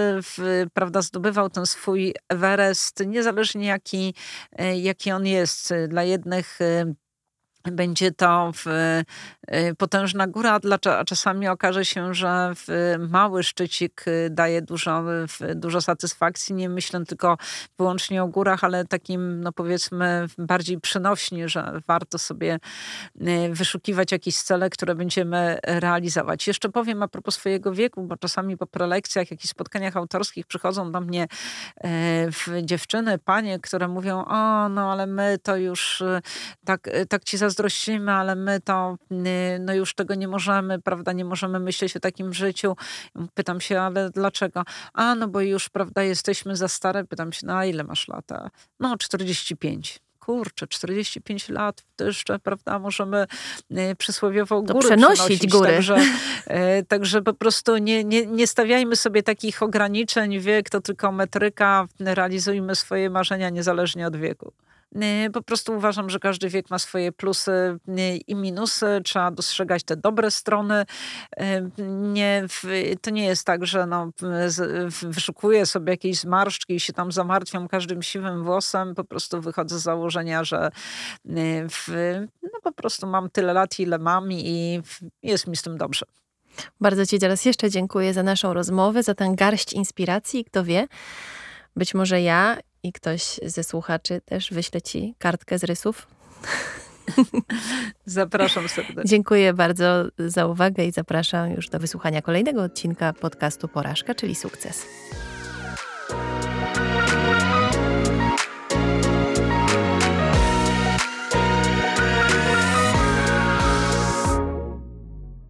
prawda, zdobywał ten swój Everest, niezależnie jaki, y, jaki on jest. Dla jednych y, będzie to y, potężna góra, a czasami okaże się, że mały szczycik y, daje dużo, dużo satysfakcji. Nie myślę tylko wyłącznie o górach, ale takim, no powiedzmy, bardziej przynośnie, że warto sobie y, wyszukiwać jakieś cele, które będziemy realizować. Jeszcze powiem a propos swojego wieku, bo czasami po prelekcjach, jakichś spotkaniach autorskich przychodzą do mnie dziewczyny, panie, które mówią, o, no ale my to już tak, tak ci zazdrościmy, zazdrościmy, ale my to y, no już tego nie możemy, prawda, nie możemy myśleć o takim życiu. Pytam się, ale dlaczego? A, no bo już, prawda, jesteśmy za stare. Pytam się, no a ile masz lata? No 45 kurczę, 45 lat, to jeszcze, prawda, możemy y, przysłowiowo góry przenosić góry. Także, [laughs] y, także po prostu nie, nie, nie stawiajmy sobie takich ograniczeń, wiek to tylko metryka, realizujmy swoje marzenia niezależnie od wieku. Po prostu uważam, że każdy wiek ma swoje plusy i minusy. Trzeba dostrzegać te dobre strony. Nie, to nie jest tak, że no, wyszukuję sobie jakieś zmarszczki i się tam zamartwiam każdym siwym włosem. Po prostu wychodzę z założenia, że w, no, po prostu mam tyle lat, ile mam i jest mi z tym dobrze. Bardzo Ci teraz jeszcze dziękuję za naszą rozmowę, za tę garść inspiracji. Kto wie, być może ja i ktoś ze słuchaczy też wyśle Ci kartkę z rysów. [laughs] Zapraszam serdecznie. Dziękuję bardzo za uwagę i zapraszam już do wysłuchania kolejnego odcinka podcastu Porażka, czyli sukces.